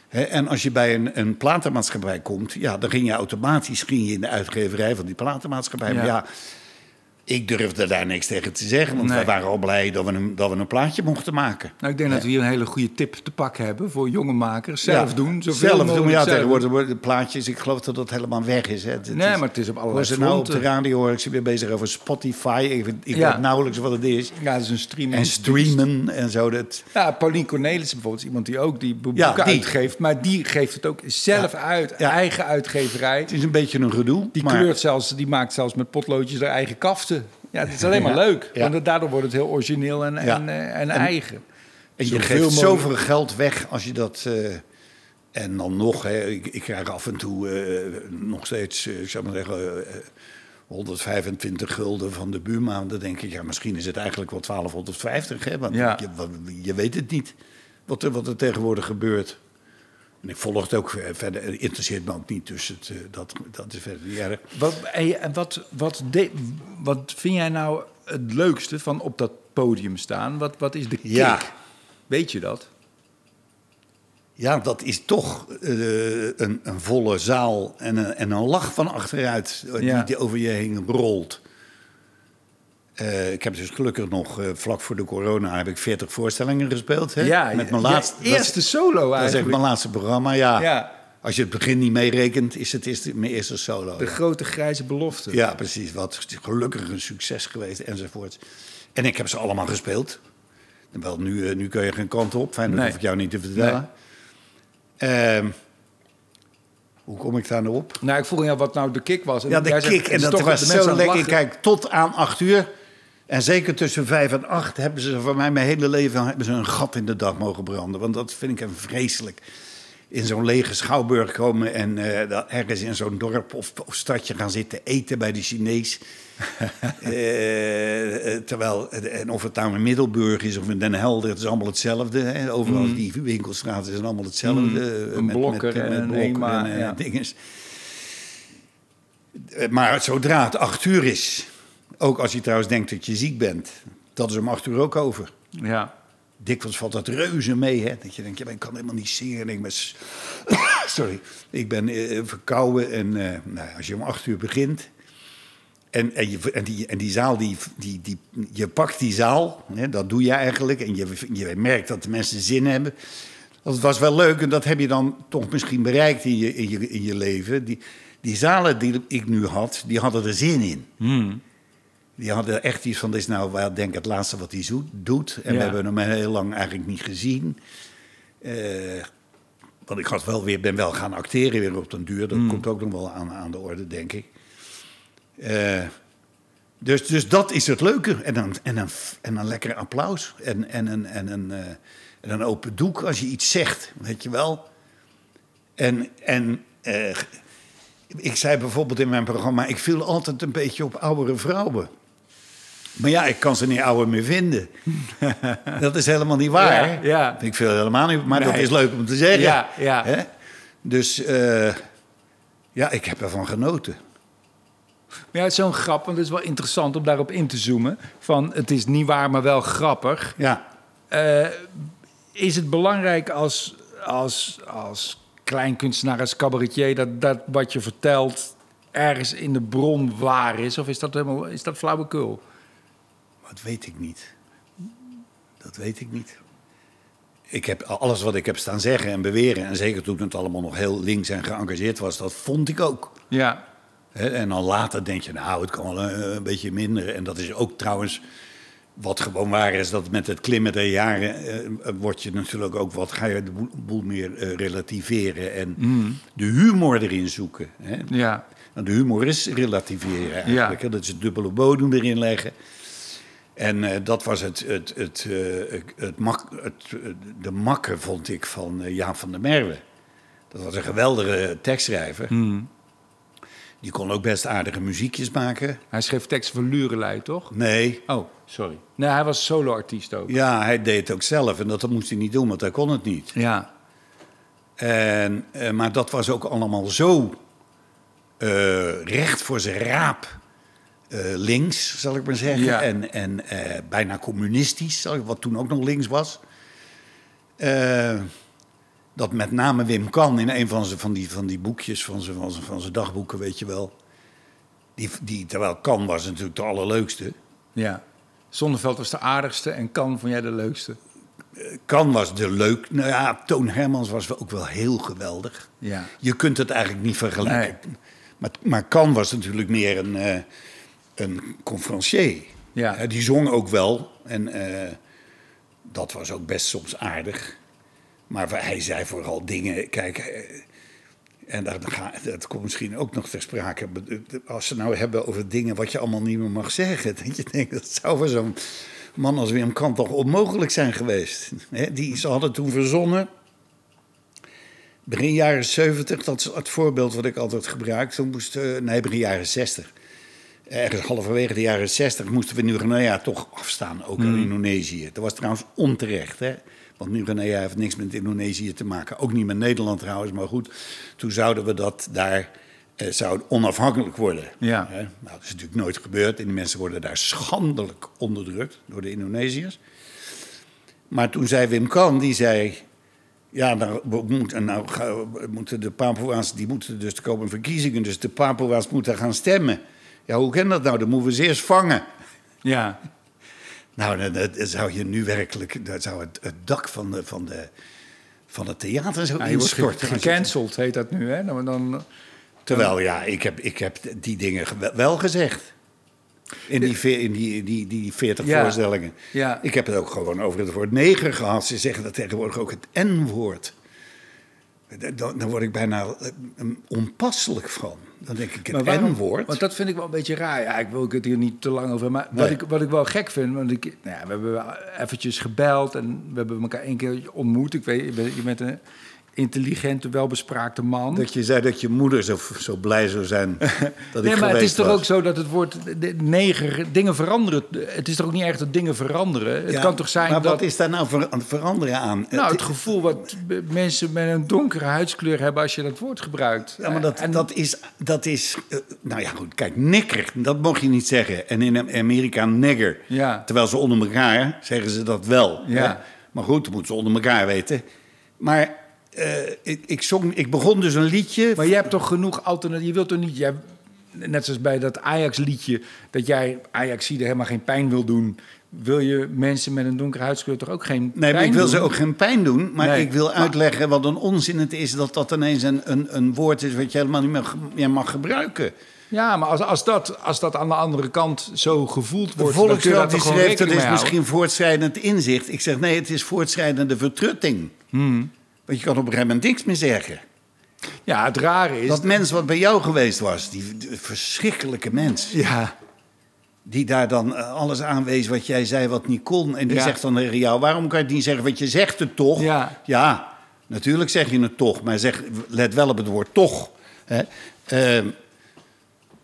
Hè, en als je bij een, een platenmaatschappij komt... Ja, dan ging je automatisch ging je in de uitgeverij van die platenmaatschappij. Maar Ja. Ik durfde daar niks tegen te zeggen. Want Nee. wij waren al blij dat we, een, dat we een plaatje mochten maken. Nou, ik denk dat we hier een hele goede tip te pakken hebben voor jonge makers. Zelf Ja, doen. Zoveel Zelf doen. Ja, tegenwoordig worden de plaatjes... Ik geloof dat dat helemaal weg is. Hè. Het Nee, is- maar het is op allerlei ze nou op de fronten. radio hoor ik ze weer bezig over Spotify. Ik, ik Ja. weet nauwelijks wat het is. Ja, dat is een streaming. En streamen en zo. Dat, Ja, Paulien Cornelissen bijvoorbeeld iemand die ook die boeken die. uitgeeft. Maar die geeft het ook zelf uit. Eigen uitgeverij. het is een beetje een gedoe. Die maar- kleurt zelfs, die maakt zelfs met potloodjes haar eigen kaften. Ja, het is alleen maar Ja. leuk. Ja. Want daardoor wordt het heel origineel en, Ja. en, eh, en En- eigen. En je geeft mogelijk- zoveel geld weg als je dat. eh, En dan nog, hè, ik, ik krijg af en toe eh, nog steeds, eh, ik zou maar zeggen, eh, 125 gulden van de buurman. Dan denk ik, ja, misschien is het eigenlijk wel 1250, hè, want Ja. je, je weet het niet wat er, wat er tegenwoordig gebeurt. En ik volg het ook verder, interesseert me ook niet, dus het, eh, dat, dat is verder niet erg. Wat, en wat, wat, de- wat vind jij nou het leukste van op dat podium staan? Wat, wat is de kick? Ja. Weet je dat? Ja, dat is toch eh, een, een volle zaal en een, en een lach van achteruit eh, die, Ja. die over je heen rolt. Eh, ik heb dus gelukkig nog, eh, vlak voor de corona, heb ik 40 voorstellingen gespeeld. Hè? Ja, Met mijn laatste, eerste solo Dat is echt eigenlijk. mijn laatste programma, ja. Ja. Als je het begin niet meerekent, is het mijn eerste solo. De ja. grote grijze belofte. Ja, precies. Wat gelukkig een succes geweest enzovoort. En ik heb ze allemaal gespeeld. Wel, nu, eh, nu kun je geen kant op. Fijn, dat Nee. hoef ik jou niet te vertellen. Ehm, hoe kom ik daar nou op? Nou, ik vroeg jou wat nou de kick was. En Ja, de zegt, kick. het En dat was zo lekker. Kijk, tot aan acht uur. En zeker tussen vijf en acht hebben ze voor mij mijn hele leven hebben ze een gat in de dag mogen branden. Want dat vind ik een vreselijk. In zo'n lege schouwburg komen en eh, ergens in zo'n dorp of, of stadje gaan zitten eten bij de Chinees. Eh, eh, terwijl, en of het nou in Middelburg is of in Den Helder, het is allemaal hetzelfde. Hè? Overal die winkelstraten zijn allemaal hetzelfde. eh, een Blokker en een Ema, eh, ja. dinges. Eh, Maar zodra het acht uur is, ook als je trouwens denkt dat je ziek bent, dat is om acht uur ook over. Ja. Dikwijls valt dat reuze mee, hè? Dat je denkt, ja, ik kan helemaal niet zingen. Ik ben, sorry, ik ben eh, verkouden. En eh, nou, als je om acht uur begint... En, en, je, en, die, en die zaal, die, die, die, je pakt die zaal, hè, dat doe je eigenlijk. En je, je merkt dat de mensen zin hebben. Dat was wel leuk en dat heb je dan toch misschien bereikt in je, in je, in je leven. Die, die zalen die ik nu had, die hadden er zin in. Die hadden echt iets van, dit is nou wel denk ik het laatste wat hij zo- doet. En Ja. we hebben hem heel lang eigenlijk niet gezien. Eh, want ik had wel weer, ben wel gaan acteren weer op den duur. Dat komt ook nog wel aan, aan de orde, denk ik. Eh, dus, dus dat is het leuke. En dan, en dan, en dan lekker applaus. En, en, een, en, een, eh, en een open doek als je iets zegt, weet je wel. En, en ik zei bijvoorbeeld in mijn programma... ik viel altijd een beetje op oudere vrouwen. Maar ja, ik kan ze niet ouder meer vinden. dat is helemaal niet waar. Ja, ja. Ik viel helemaal niet... Maar dat is leuk om te zeggen. Ja, ja. Hè? Dus eh, ja, ik heb ervan genoten. Maar ja, het is zo'n grap, want het is wel interessant om daarop in te zoomen. Van het is niet waar, maar wel grappig. Ja. Eh, is het belangrijk als, als, als kleinkunstenaar, als cabaretier, dat, dat wat je vertelt ergens in de bron waar is? Of is dat helemaal is dat flauwekul? Dat weet ik niet. Dat weet ik niet. Ik heb alles wat ik heb staan zeggen en beweren... en zeker toen het allemaal nog heel links en geëngageerd was... dat vond ik ook. Ja, en dan later denk je, nou, het kan wel een, een beetje minder. En dat is ook trouwens wat gewoon waar is... dat met het klimmen der jaren eh, word je natuurlijk ook wat... ga je de boel, meer eh, relativeren en de humor erin zoeken. Hè. ja, Nou, de humor is relativeren eigenlijk. Ja. hè. Dat is het dubbele bodem erin leggen. En eh, dat was het, het, het, eh, het, mak, het, eh, de makke, vond ik, van eh, Jaap van der Merwe. Dat was een geweldige tekstschrijver. Die kon ook best aardige muziekjes maken. hij schreef teksten voor Lurelei, toch? Nee, Oh, sorry. Nee, hij was solo-artiest ook. ja, hij deed het ook zelf. En dat, moest hij niet doen, want hij kon het niet. Ja, En, maar dat was ook allemaal zo recht voor zijn raap eh, links, zal ik maar zeggen. Ja. En, en eh, bijna communistisch, wat toen ook nog links was. Eh, dat met name Wim Kan in een van, zijn, van, die, van die boekjes, van zijn, van, zijn, van zijn dagboeken, weet je wel. Die, die, terwijl Kan was natuurlijk de allerleukste. ja. Zonneveld was de aardigste en Kan vond jij de leukste. Kan was de leuk. Nou ja, Toon Hermans was ook wel heel geweldig. Ja. Je kunt het eigenlijk niet vergelijken. Maar, maar Kan was natuurlijk meer een, een conferencier. Ja. Die zong ook wel. En eh, dat was ook best soms aardig. Maar hij zei vooral dingen. Kijk, eh, en dat, dat komt misschien ook nog ter sprake. Als ze nou hebben over dingen wat je allemaal niet meer mag zeggen. Dat je denkt, dat zou voor zo'n man als Wim Kan toch onmogelijk zijn geweest. Die, ze hadden toen verzonnen begin jaren 70, dat is het voorbeeld wat ik altijd gebruik. Toen moest, eh, nee, begin jaren 60. Ergens halverwege de jaren 60 moesten we Nieuw-Guinea toch afstaan, ook aan Indonesië. Dat was trouwens onterecht, hè. Want Nieuw-Guinea heeft niks met Indonesië te maken. Ook niet met Nederland trouwens, maar goed. Toen zouden we dat daar eh, zou onafhankelijk worden. Ja. Hè? Nou, dat is natuurlijk nooit gebeurd. En die mensen worden daar schandelijk onderdrukt door de Indonesiërs. Maar toen zei Wim Kan, die zei... Ja, nou, we moeten, nou we- moeten de Papua's, die moeten dus, er komen verkiezingen, dus de Papua's moeten gaan stemmen. Ja, hoe kan dat nou? Dan moeten we ze eerst vangen. Ja. Nou, dan, dan zou je nu werkelijk, dan zou het, het dak van, de, van, de, van het theater zo je wordt ge- gecanceld, heet dat nu. Hè? Dan, dan, Terwijl, ja, ik heb, ik heb die dingen ge- wel gezegd. In die, ve- in die, die, die 40 Ja. voorstellingen. Ja. Ik heb het ook gewoon over het woord neger gehad. Ze zeggen dat tegenwoordig ook het N-woord. Dan, dan word ik bijna eh, onpasselijk van. Dan denk ik, Maar het waarom- N-woord. Want dat vind ik wel een beetje raar. Ja, ik wil het hier niet te lang over. Maar Nee. wat, ik, wat ik wel gek vind, want ik, nou ja, we hebben eventjes gebeld en we hebben elkaar één keer ontmoet. Ik weet, je bent, je bent een intelligente, welbespraakte man. Dat je zei dat je moeder zo, zo blij zou zijn dat ik nee, maar het is toch ook zo dat het woord neger, dingen veranderen. Het is toch ook niet erg dat dingen veranderen? Het Ja, kan toch zijn maar dat... wat is daar nou ver- veranderen aan? Nou, het gevoel wat mensen met een donkere huidskleur hebben als je dat woord gebruikt. Ja, maar dat, En- dat is, dat is eh, nou ja goed, kijk, nikker, dat mocht je niet zeggen. En in Amerika nigger. Ja. Terwijl ze onder elkaar zeggen ze dat wel. Ja. Hè? Maar goed, dat moeten ze onder elkaar weten. Maar eh, ik, ik, zong, ik begon dus een liedje. Maar je hebt toch genoeg alternatieven? Je wilt toch niet, jij, net zoals bij dat Ajax-liedje, dat jij Ajax er helemaal geen pijn wil doen. Wil je mensen met een donkere huidskleur toch ook geen Nee, pijn maar ik wil doen? ze ook geen pijn doen. Maar Nee, ik wil uitleggen wat een onzin het is... dat dat ineens een, een, een woord is wat je helemaal niet meer, mag gebruiken. Ja, maar als, als, dat, als dat aan de andere kant zo gevoeld De wordt... Volkskrant daar die schreef dat is misschien voortschrijdend inzicht. Ik zeg nee, het is voortschrijdende vertrutting. Hmm. Want je kan op een gegeven moment niks meer zeggen. Ja, het rare is... Dat mens wat bij jou geweest was, die, verschrikkelijke mens... Ja, die daar dan eh, alles aanwees wat jij zei wat niet kon... en die Ja. zegt dan tegen jou, waarom kan je het niet zeggen... want je zegt het toch. Ja. Ja, natuurlijk zeg je het toch, maar zeg, let wel op het woord toch. Hè? Ehm,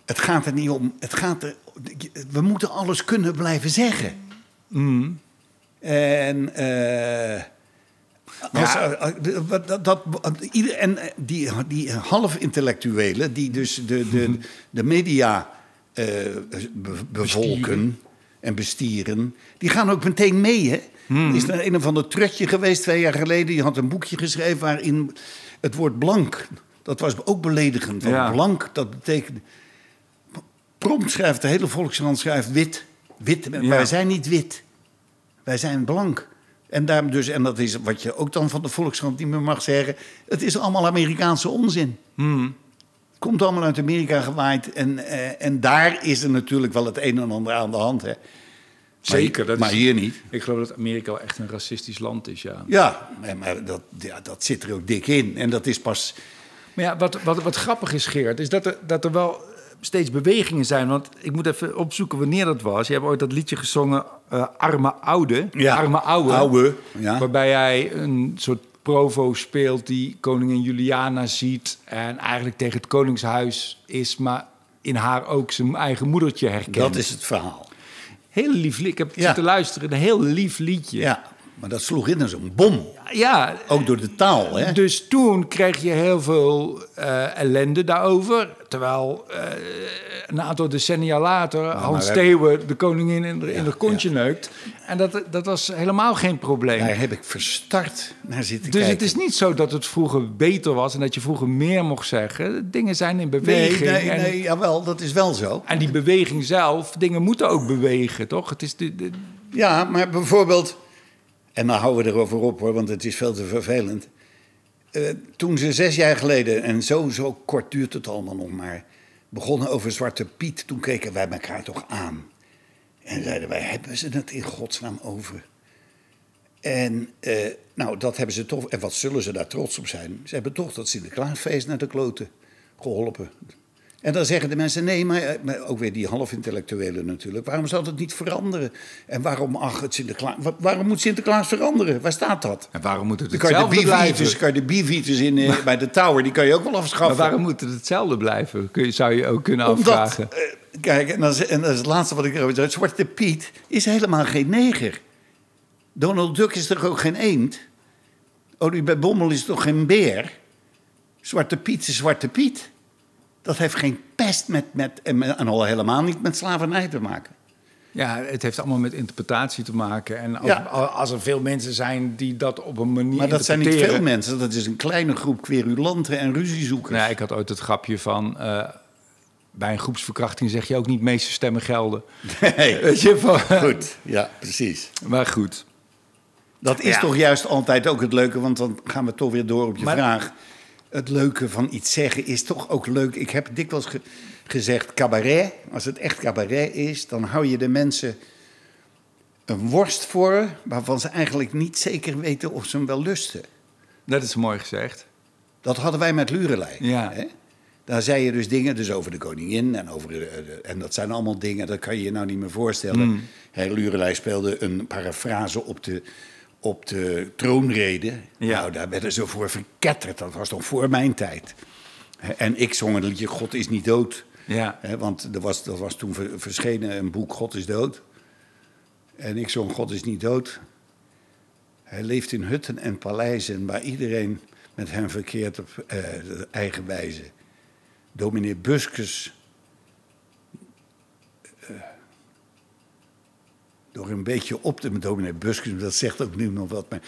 het gaat er niet om... Het gaat er, we moeten alles kunnen blijven zeggen. Mm. En... eh, Ja. eh, eh, dat, dat, ieder, en eh, die, die half-intellectuelen, die dus de, de, de media be- bevolken en bestieren, die gaan ook meteen mee. Hè? Er is er een of ander trutje geweest twee jaar geleden, die had een boekje geschreven waarin het woord blank, dat was ook beledigend. Want Ja. blank, dat betekent. Prompt schrijft, de hele Volkskrant schrijft wit. wit. Wij zijn niet wit. Wij zijn blank. En, daarom dus, en dat is wat je ook dan van de Volkskrant niet meer mag zeggen. Het is allemaal Amerikaanse onzin. Hmm. Komt allemaal uit Amerika gewaaid. En, eh, en daar is er natuurlijk wel het een en ander aan de hand. Hè. zeker. Maar, Dat maar is, hier niet. Ik geloof dat Amerika wel echt een racistisch land is, ja. Ja, maar- maar dat, ja, dat zit er ook dik in. En dat is pas. Maar ja, wat, wat, wat grappig is, Geert, is dat er, dat er wel steeds bewegingen zijn. Want ik moet even opzoeken wanneer dat was. Je hebt ooit dat liedje gezongen, eh, Arme Oude. Ja, Arme Oude. ja. Waarbij hij een soort provo speelt die koningin Juliana ziet... en eigenlijk tegen het koningshuis is, maar in haar ook zijn eigen moedertje herkent. Dat is het verhaal. Heel lief. Ik heb Ja. zitten luisteren, een heel lief liedje. Ja, maar dat sloeg in als een bom. ja Ook door de taal, hè? dus toen kreeg je heel veel eh, ellende daarover. Terwijl eh, een aantal decennia later Hans Theeuwen de koningin in de, in de kontje neukt. En dat, dat was helemaal geen probleem. Daar heb ik verstart naar zitten dus kijken. het is niet zo dat het vroeger beter was en dat je vroeger meer mocht zeggen. Dingen zijn in Nee, beweging. nee, en, nee, jawel, dat is wel zo. en die beweging zelf, dingen moeten ook bewegen, toch? Het is de, de- Ja, maar bijvoorbeeld... En dan houden we erover op, hoor, want het is veel te vervelend. Eh, toen ze zes jaar geleden, en zo, zo kort duurt het allemaal nog maar... begonnen over Zwarte Piet, toen keken wij elkaar toch aan. En zeiden wij, hebben ze het in godsnaam over? En eh, nou, dat hebben ze toch... En wat zullen ze daar trots op zijn? Ze hebben toch dat Sinterklaasfeest naar de kloten geholpen. En dan zeggen de mensen, nee, maar, eh, maar ook weer die half-intellectuelen natuurlijk. Waarom zou dat niet veranderen? En waarom, ach, het Sinterklaas, wa- waarom moet Sinterklaas veranderen? Waar staat dat? En waarom moet het Dan hetzelfde blijven? kan je de biervieters in, eh, bij de tower, die kan je ook wel Maar afschaffen. waarom moet het hetzelfde blijven? Kun je, zou je ook kunnen Omdat, afvragen. eh, kijk, en dat, is, en dat is het laatste wat ik erover zeg. Zwarte Piet is helemaal geen neger. Donald Duck is toch ook geen eend? Bij Bommel is toch geen beer? Zwarte Piet is Zwarte Piet. Dat heeft geen pest met, met, en, met- en al helemaal niet met slavernij te maken. Ja, het heeft allemaal met interpretatie te maken. En als, Ja. als er veel mensen zijn die dat op een manier Maar dat zijn niet veel mensen. Dat is een kleine groep querulanten en ruziezoekers. Nou, ik had ooit het grapje van... eh, bij een groepsverkrachting zeg je ook niet meeste stemmen gelden. Nee. Weet je, van, Goed, ja, precies. maar goed. Dat is Ja. toch juist altijd ook het leuke, want dan gaan we toch weer door op je Maar- vraag. Het leuke van iets zeggen is toch ook leuk. Ik heb dikwijls ge- gezegd, cabaret, als het echt cabaret is, dan hou je de mensen een worst voor waarvan ze eigenlijk niet zeker weten of ze hem wel lusten. Dat is mooi gezegd. Dat hadden wij met Lurelei. Ja. Hè? Daar zei je dus dingen dus over de koningin en over... de- de- en dat zijn allemaal dingen, dat kan je je nou niet meer voorstellen. Hè, Lurelei speelde een parafrase op de, op de troonrede. Ja. Nou, daar werden ze voor verketterd. Dat was nog voor mijn tijd. En ik zong het liedje God is niet dood. Ja. Want er was, er was toen ver- verschenen een boek God is dood. En ik zong God is niet dood. Hij leeft in hutten en paleizen waar iedereen met hem verkeert op eh, eigen wijze. Dominee Buskus. Door een beetje op te. Dominee Buskus, dat zegt ook nu nog wat. Maar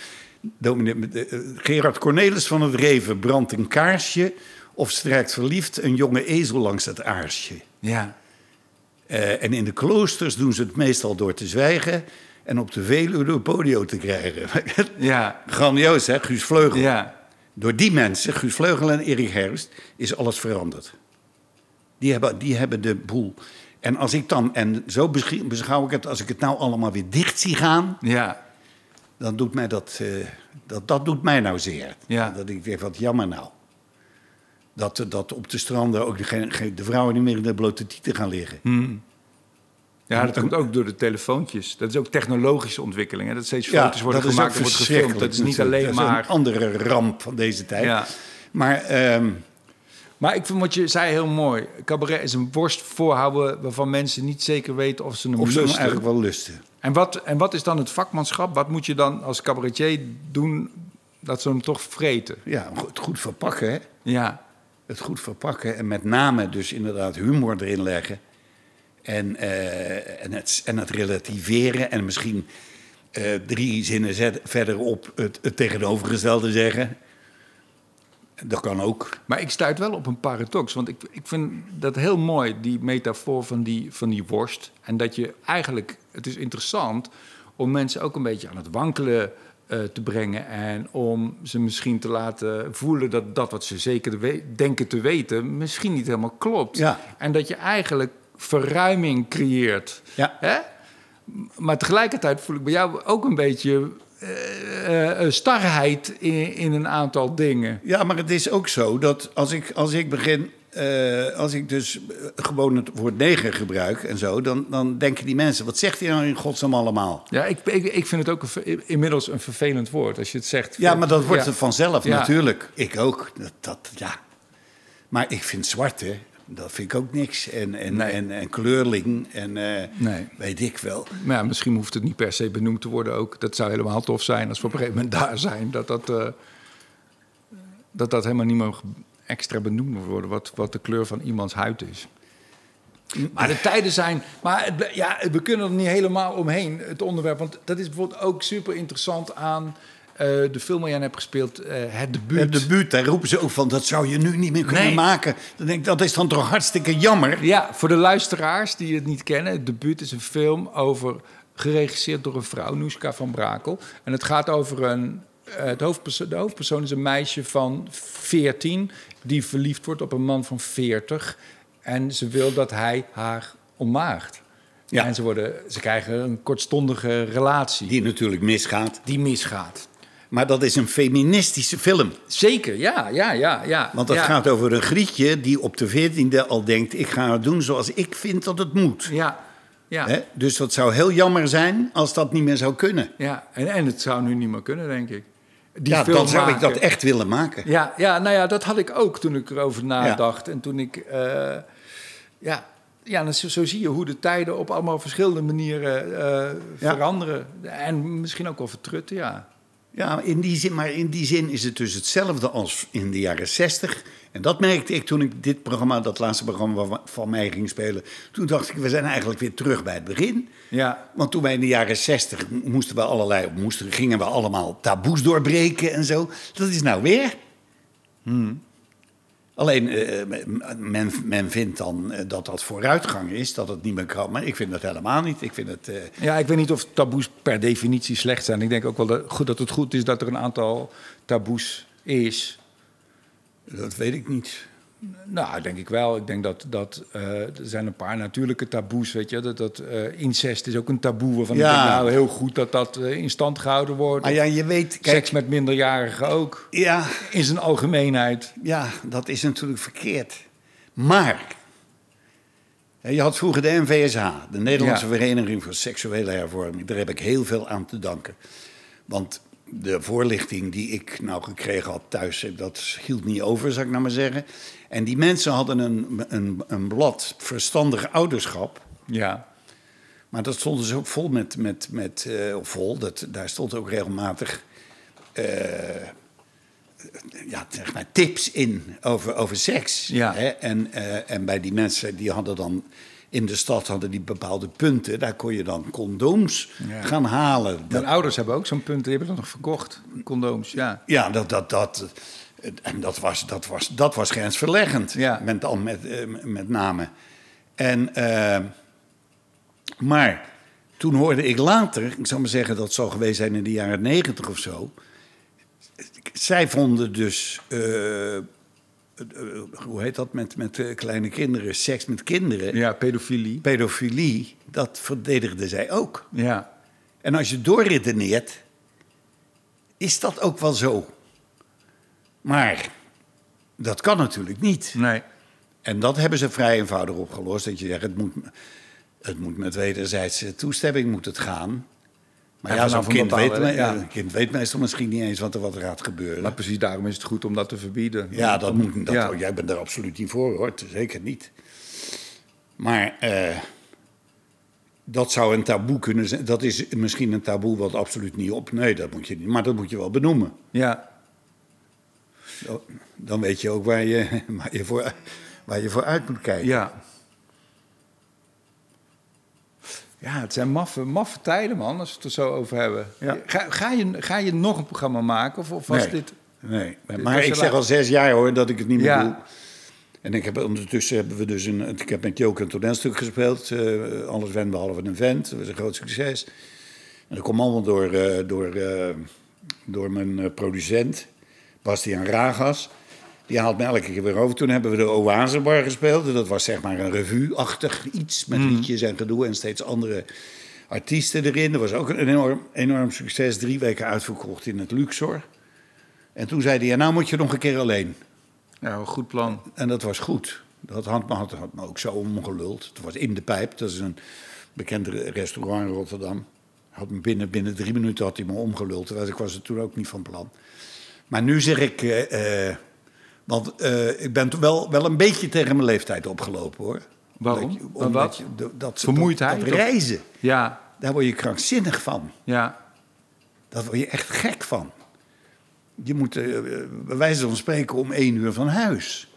dominee, eh, Gerard Cornelis van het Reven brandt een kaarsje. of strijkt verliefd een jonge ezel langs het aarsje. Ja. Eh, en in de kloosters doen ze het meestal door te zwijgen. en op de Veluwe door polio te krijgen. Ja. Grandioos, hè, Guus Vleugel. Ja. Door die mensen, Guus Vleugel en Erik Herfst, is alles veranderd. Die hebben, die hebben de boel. En als ik dan, en zo beschou- beschouw ik het, als ik het nou allemaal weer dicht zie gaan, Ja. dan doet mij dat, eh, dat, dat doet mij nou zeer. Ja. Dat ik denk, wat jammer nou. Dat, dat op de stranden ook geen- de vrouwen niet meer in de blote tieten gaan liggen. Ja, dat komt ook door de telefoontjes. Dat is ook technologische ontwikkeling. Hè? Dat steeds Ja, foto's worden gemaakt en wordt gefilmd. Dat is niet alleen Dat is maar... een andere ramp van deze tijd. Ja. Maar ehm, Maar ik vind wat je zei heel mooi. Cabaret is een worst voorhouden waarvan mensen niet zeker weten of ze hem of ze hem lusten. eigenlijk wel lusten. En, wat, en wat is dan het vakmanschap? Wat moet je dan als cabaretier doen dat ze hem toch vreten? Ja, het goed verpakken, hè. Ja, het goed verpakken en met name dus inderdaad humor erin leggen. En, eh, en, het, en het relativeren en misschien eh, drie zinnen zet- verderop het, het tegenovergestelde zeggen. Dat kan ook. maar ik stuit wel op een paradox. Want ik, ik vind dat heel mooi, die metafoor van die, van die worst. En dat je eigenlijk, het is interessant om mensen ook een beetje aan het wankelen eh, te brengen. En om ze misschien te laten voelen dat dat wat ze zeker we- denken te weten, misschien niet helemaal klopt. Ja. En dat je eigenlijk verruiming creëert. Ja. Hè? Maar tegelijkertijd voel ik bij jou ook een beetje eh, eh, starheid in, in een aantal dingen. Ja, maar het is ook zo dat als ik, als ik begin. eh, als ik dus gewoon het woord neger gebruik en zo, dan, dan denken die mensen: wat zegt hij nou in godsnaam allemaal? Ja, ik, ik, ik vind het ook een inmiddels een vervelend woord als je het zegt. Ja, maar dat wordt Ja. het vanzelf Ja. natuurlijk. Ik ook. Dat, dat, ja. Maar ik vind zwarte, dat vind ik ook niks. En, en, Nee. en, en kleurling en eh, Nee. weet ik wel. Maar ja, misschien hoeft het niet per se benoemd te worden ook. Dat zou helemaal tof zijn als we op een gegeven moment daar zijn. Dat dat, eh, dat, dat helemaal niet meer extra benoemd moet worden. Wat, wat de kleur van iemands huid is. Maar de tijden zijn. Maar het, ja, we kunnen er niet helemaal omheen, het onderwerp. Want dat is bijvoorbeeld ook super interessant aan de film waar jij hebt gespeeld, eh, Het Debuut. Het debuut, daar roepen ze ook van, dat zou je nu niet meer kunnen Nee. maken. Dan denk ik, dat is dan toch hartstikke jammer. Ja, voor de luisteraars die het niet kennen, het debuut is een film over geregisseerd door een vrouw, Noeska van Brakel. En het gaat over een. eh, Het hoofdpersoon, de hoofdpersoon is een meisje van 14 die verliefd wordt op een man van 40. En ze wil dat hij haar ontmaagt. Ja. En ze, worden, ze krijgen een kortstondige relatie Die natuurlijk misgaat. die misgaat. Maar dat is een feministische film. Zeker, ja, ja, ja. ja Want het ja. gaat over een Grietje die op de veertiende al denkt... ik ga het doen zoals ik vind dat het moet. Ja, ja. Hè? Dus dat zou heel jammer zijn als dat niet meer zou kunnen. ja. En, en het zou nu niet meer kunnen, denk ik. Die ja, film dan zou ik dat echt willen maken. Ja, ja, nou ja, dat had ik ook toen ik erover nadacht. En toen ik... eh, ja, ja zo, zo zie je hoe de tijden op allemaal verschillende manieren eh, veranderen. En misschien ook wel vertrutten, ja. Ja, in die zin, maar in die zin is het dus hetzelfde als in de jaren zestig. En dat merkte ik toen ik dit programma, dat laatste programma van mij ging spelen. Toen dacht ik, we zijn eigenlijk weer terug bij het begin. Ja, Want toen wij in de jaren zestig moesten we allerlei, moesten, gingen we allemaal taboes doorbreken en zo. Dat is nou weer. Alleen, eh, men, men vindt dan eh, dat dat vooruitgang is, dat het niet meer kan. Maar ik vind dat helemaal niet. Ik vind het... eh, Ja, ik weet niet of taboes per definitie slecht zijn. Ik denk ook wel dat, goed, dat het goed is dat er een aantal taboes is. dat weet ik niet. Nou, denk ik wel. Ik denk dat, dat eh, er zijn een paar natuurlijke taboes, weet je. Dat, dat eh, incest is ook een taboe waarvan Ja. ik denk, nou, heel goed dat dat eh, in stand gehouden wordt. Ja, je weet, kijk, Seks met minderjarigen ook, ja, in zijn algemeenheid. Ja, dat is natuurlijk verkeerd. Maar, je had vroeger de NVSH, de Nederlandse Ja. Vereniging voor Seksuele Hervorming. Daar heb ik heel veel aan te danken. Want de voorlichting die ik nou gekregen had thuis, dat hield niet over, zou ik nou maar zeggen. En die mensen hadden een, een, een blad verstandig ouderschap. Ja, Maar dat stond dus ook vol met, met, met of vol, dat, daar stond ook regelmatig eh, ja, zeg maar, tips in over, over seks. Ja. Hè? En, eh, en bij die mensen, die hadden dan in de stad hadden die bepaalde punten. Daar kon je dan condooms Ja. gaan halen. mijn Dat, ouders hebben ook zo'n punt, die hebben dat nog verkocht. Condooms, ja. ja, dat, dat, dat, en dat was, dat was, dat was grensverleggend. Ja. Met, dan met, eh, met name. En, eh, maar toen hoorde ik later, ik zal maar zeggen dat zal geweest zijn in de jaren negentig of zo. Zij vonden dus, eh, hoe heet dat, met, met kleine kinderen, seks met kinderen, Ja, pedofilie. pedofilie, dat verdedigden zij ook. Ja, En als je doorredeneert, is dat ook wel zo. Maar dat kan natuurlijk niet. nee. En dat hebben ze vrij eenvoudig opgelost. Dat je zegt, het moet, het moet met wederzijdse toestemming moet het gaan. Maar ja, zo'n kind, weet, me- ja. een kind weet meestal misschien niet eens wat er wat er gaat gebeuren. Maar precies daarom is het goed om dat te verbieden. ja, dat moet, dat, Ja. jij bent er absoluut niet voor, hoor. Zeker niet. Maar eh, dat zou een taboe kunnen zijn. Dat is misschien een taboe wat absoluut niet op... Nee, dat moet je niet. Maar dat moet je wel benoemen. Ja, Dan- Dan weet je ook waar je, waar je, voor, waar je voor uit moet kijken. ja. Ja, het zijn maffe, maffe tijden, man, als we het er zo over hebben. Ja. Ga, ga, je, ga je nog een programma maken? Of, of was nee, dit... nee. dit maar ik zeg al zes jaar hoor dat ik het niet meer Ja. doe. En ik heb, ondertussen hebben we dus een. Ik heb met Joke een toneelstuk gespeeld. eh, Alles wen behalve een vent. Dat was een groot succes. En dat kwam allemaal door, eh, door, eh, door mijn eh, producent, Bastiaan Ragas. Die haalt me elke keer weer over. Toen hebben we de Oasebar gespeeld. En dat was zeg maar een revue-achtig iets. Met liedjes en gedoe en steeds andere artiesten erin. Dat was ook een enorm, enorm succes. Drie weken uitverkocht in het Luxor. En toen zei hij, ja, nou moet je nog een keer alleen. Ja, een goed plan. En dat was goed. Dat had me, had, had me ook zo omgeluld. Het was in de pijp. Dat is een bekend re- restaurant in Rotterdam. Had me binnen, binnen drie minuten had hij me omgeluld. Ik was er toen ook niet van plan. Maar nu zeg ik... eh, eh, want eh, ik ben wel, wel een beetje tegen mijn leeftijd opgelopen, hoor. Waarom? Omdat je- Wat? je- dat, dat, Vermoeidheid, Dat, reizen, Ja, daar word je krankzinnig van. ja. Daar word je echt gek van. Je moet eh, bij wijze van spreken om één uur van huis.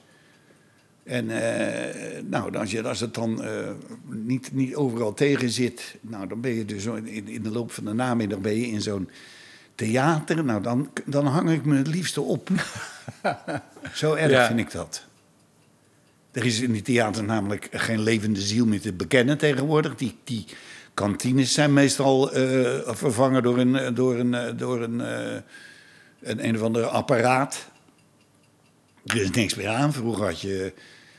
En nou, als, je, als het dan niet, niet overal tegen zit, nou, dan ben je dus in, in de loop van de namiddag ben je in zo'n theater. Nou, dan, dan hang ik me het liefste op. zo erg Ja. vind ik dat. Er is in die theater namelijk geen levende ziel meer te bekennen tegenwoordig. Die, die kantines zijn meestal eh, vervangen door een, door een, eh, door een, eh, een, een of ander apparaat. Er is niks meer aan. Vroeger had je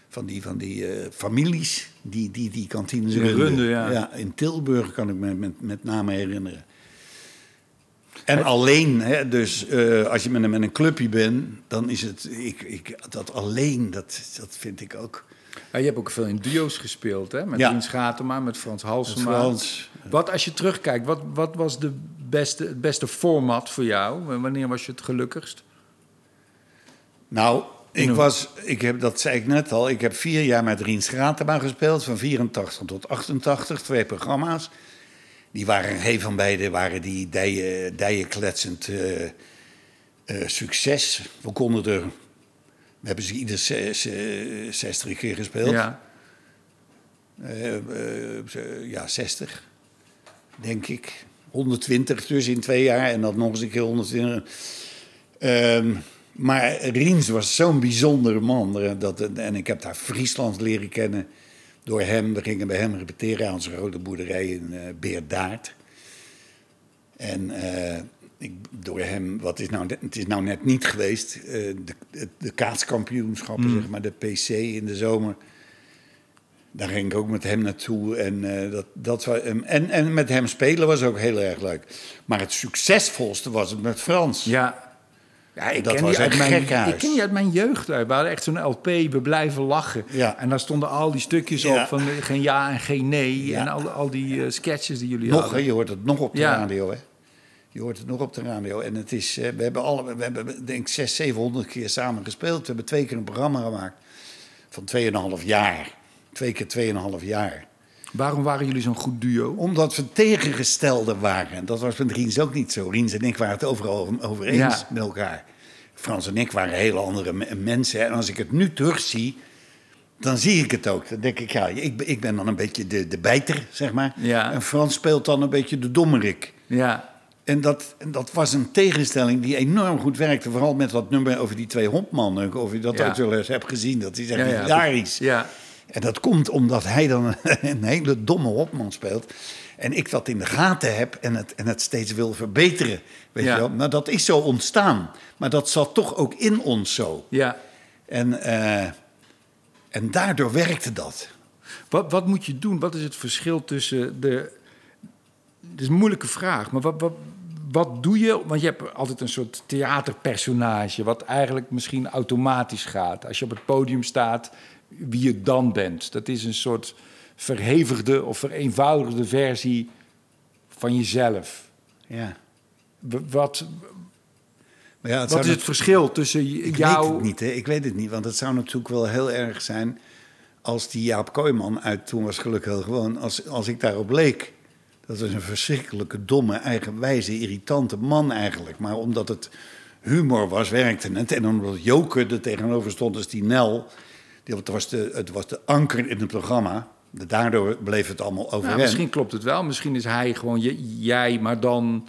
van die, van die eh, families die die, die kantines runden. runden, ja. In Tilburg kan ik me met, met name herinneren. En alleen, hè, dus eh, als je met een, met een clubje bent, dan is het. Ik, ik, dat alleen, dat, dat vind ik ook. Ja, je hebt ook veel in duo's gespeeld, hè? Met Ja. Schatema, met Frans Halsema. Frans. Wat als je terugkijkt, wat, wat was de beste, het beste format voor jou? Wanneer was je het gelukkigst? Nou, ik was, ik heb, dat zei ik net al, ik heb vier jaar met Rien Schratema gespeeld, van 84 tot 88, twee programma's. Die waren, geen van beide waren die dijen, dijenkletsend eh, eh, succes. We konden er, we hebben ze ieder zes, eh, 60 keer gespeeld. Ja. Ze- ja, 60, denk ik. 120 dus in twee jaar en dat nog eens een keer 120. Ehm, maar Riens was zo'n bijzondere man. Dat, en ik heb daar Friesland leren kennen door hem. We gingen bij hem repeteren aan onze grote boerderij in eh Beerdaard. En eh, ik, door hem, wat is nou, net- het is nou net niet geweest, eh, de, de, de kaatskampioenschappen, zeg maar, de PC in de zomer. Daar ging ik ook met hem naartoe. En, dat, dat was, en, en met hem spelen was ook heel erg leuk. Maar het succesvolste was het met Frans. Ja. Ja, ik Dat ken, was die uit mijn, ik ken die uit mijn jeugd. We hadden echt zo'n LP, We Blijven Lachen. Ja. En daar stonden al die stukjes Ja. op van eh, geen ja en geen nee. Ja. En al, al die eh, sketches die jullie Nog, hè, hadden. je hoort het nog op de radio, hè? Je hoort het nog op de radio. En het is, eh, we hebben, alle, we hebben denk ik 600, 700 keer samen gespeeld. We hebben twee keer een programma gemaakt van 2,5 jaar. Twee keer 2,5 jaar. Waarom waren jullie zo'n goed duo? Omdat we tegengestelden waren. En dat was met Riens ook niet zo. Riens en ik waren het overal over eens Ja. met elkaar. Frans en ik waren hele andere me- mensen. En als ik het nu terugzie, dan zie ik het ook. Dan denk ik, ja, ik, ben- ik ben dan een beetje de, de bijter, zeg maar. Ja. En Frans speelt dan een beetje de dommerik. Ja. En dat, en dat was een tegenstelling die enorm goed werkte. Vooral met dat nummer over die twee hondmannen. Of je dat Ja. ook wel eens hebt gezien. Dat is echt hilarisch. Ja. En dat komt omdat hij dan een hele domme hopman speelt. En ik dat in de gaten heb en het, en het steeds wil verbeteren. Weet Ja. je wel? Nou, dat is zo ontstaan. Maar dat zat toch ook in ons zo. ja. En, eh, en daardoor werkte dat. Wat, wat moet je doen? Wat is het verschil tussen de. Het is een moeilijke vraag, maar wat, wat, wat doe je? Want je hebt altijd een soort theaterpersonage, wat eigenlijk misschien automatisch gaat. Als je op het podium staat, wie je dan bent. Dat is een soort verhevigde of vereenvoudigde versie van jezelf. Ja. Wat, Maar ja, wat is het verschil tussen j- Ik jou... weet het niet, hè? Ik weet het niet. Want het zou natuurlijk wel heel erg zijn als die Jaap Kooijman uit Toen was gelukkig heel gewoon... Als, als ik daarop leek. Dat was een verschrikkelijke, domme, eigenwijze, irritante man eigenlijk. Maar omdat het humor was, werkte het. En omdat Joke er tegenover stond als die Nel... Het, was de, het was de anker in het programma. Daardoor bleef het allemaal Nou, overeind. misschien klopt het wel. Misschien is hij gewoon jij, maar dan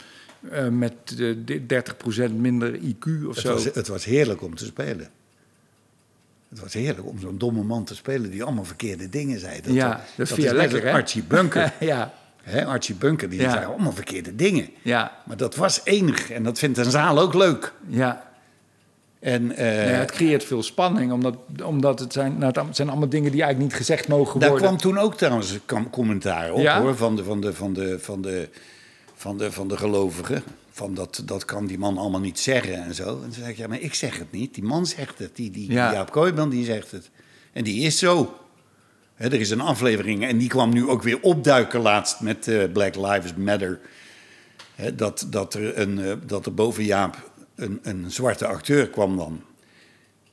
eh, met eh, di- 30% minder IQ of Het zo. was, het was heerlijk om te spelen. Het was heerlijk om zo'n domme man te spelen die allemaal verkeerde dingen zei. ja, dat, vind is je lekker, hè? Archie Bunker. ja, Hè, Archie Bunker, die Ja. zei allemaal verkeerde dingen. ja, Maar dat was enig en dat vindt een zaal ook leuk. ja. En eh, Nou ja, het creëert veel spanning, omdat, omdat het, zijn, nou, het zijn allemaal dingen die eigenlijk niet gezegd mogen daar worden. kwam toen ook trouwens commentaar op Ja? hoor, van de, van de, van de, van de, van de, van de gelovigen. Van dat, dat kan die man allemaal niet zeggen en zo. En toen zei ik, ja, maar ik zeg het niet. Die man zegt het. Die, die, Ja. die Jaap Kooijman, die zegt het. En die is zo. Er is een aflevering en die kwam nu ook weer opduiken laatst met eh, Black Lives Matter. Dat, dat, er een, eh, dat er boven Jaap een, een zwarte acteur kwam dan.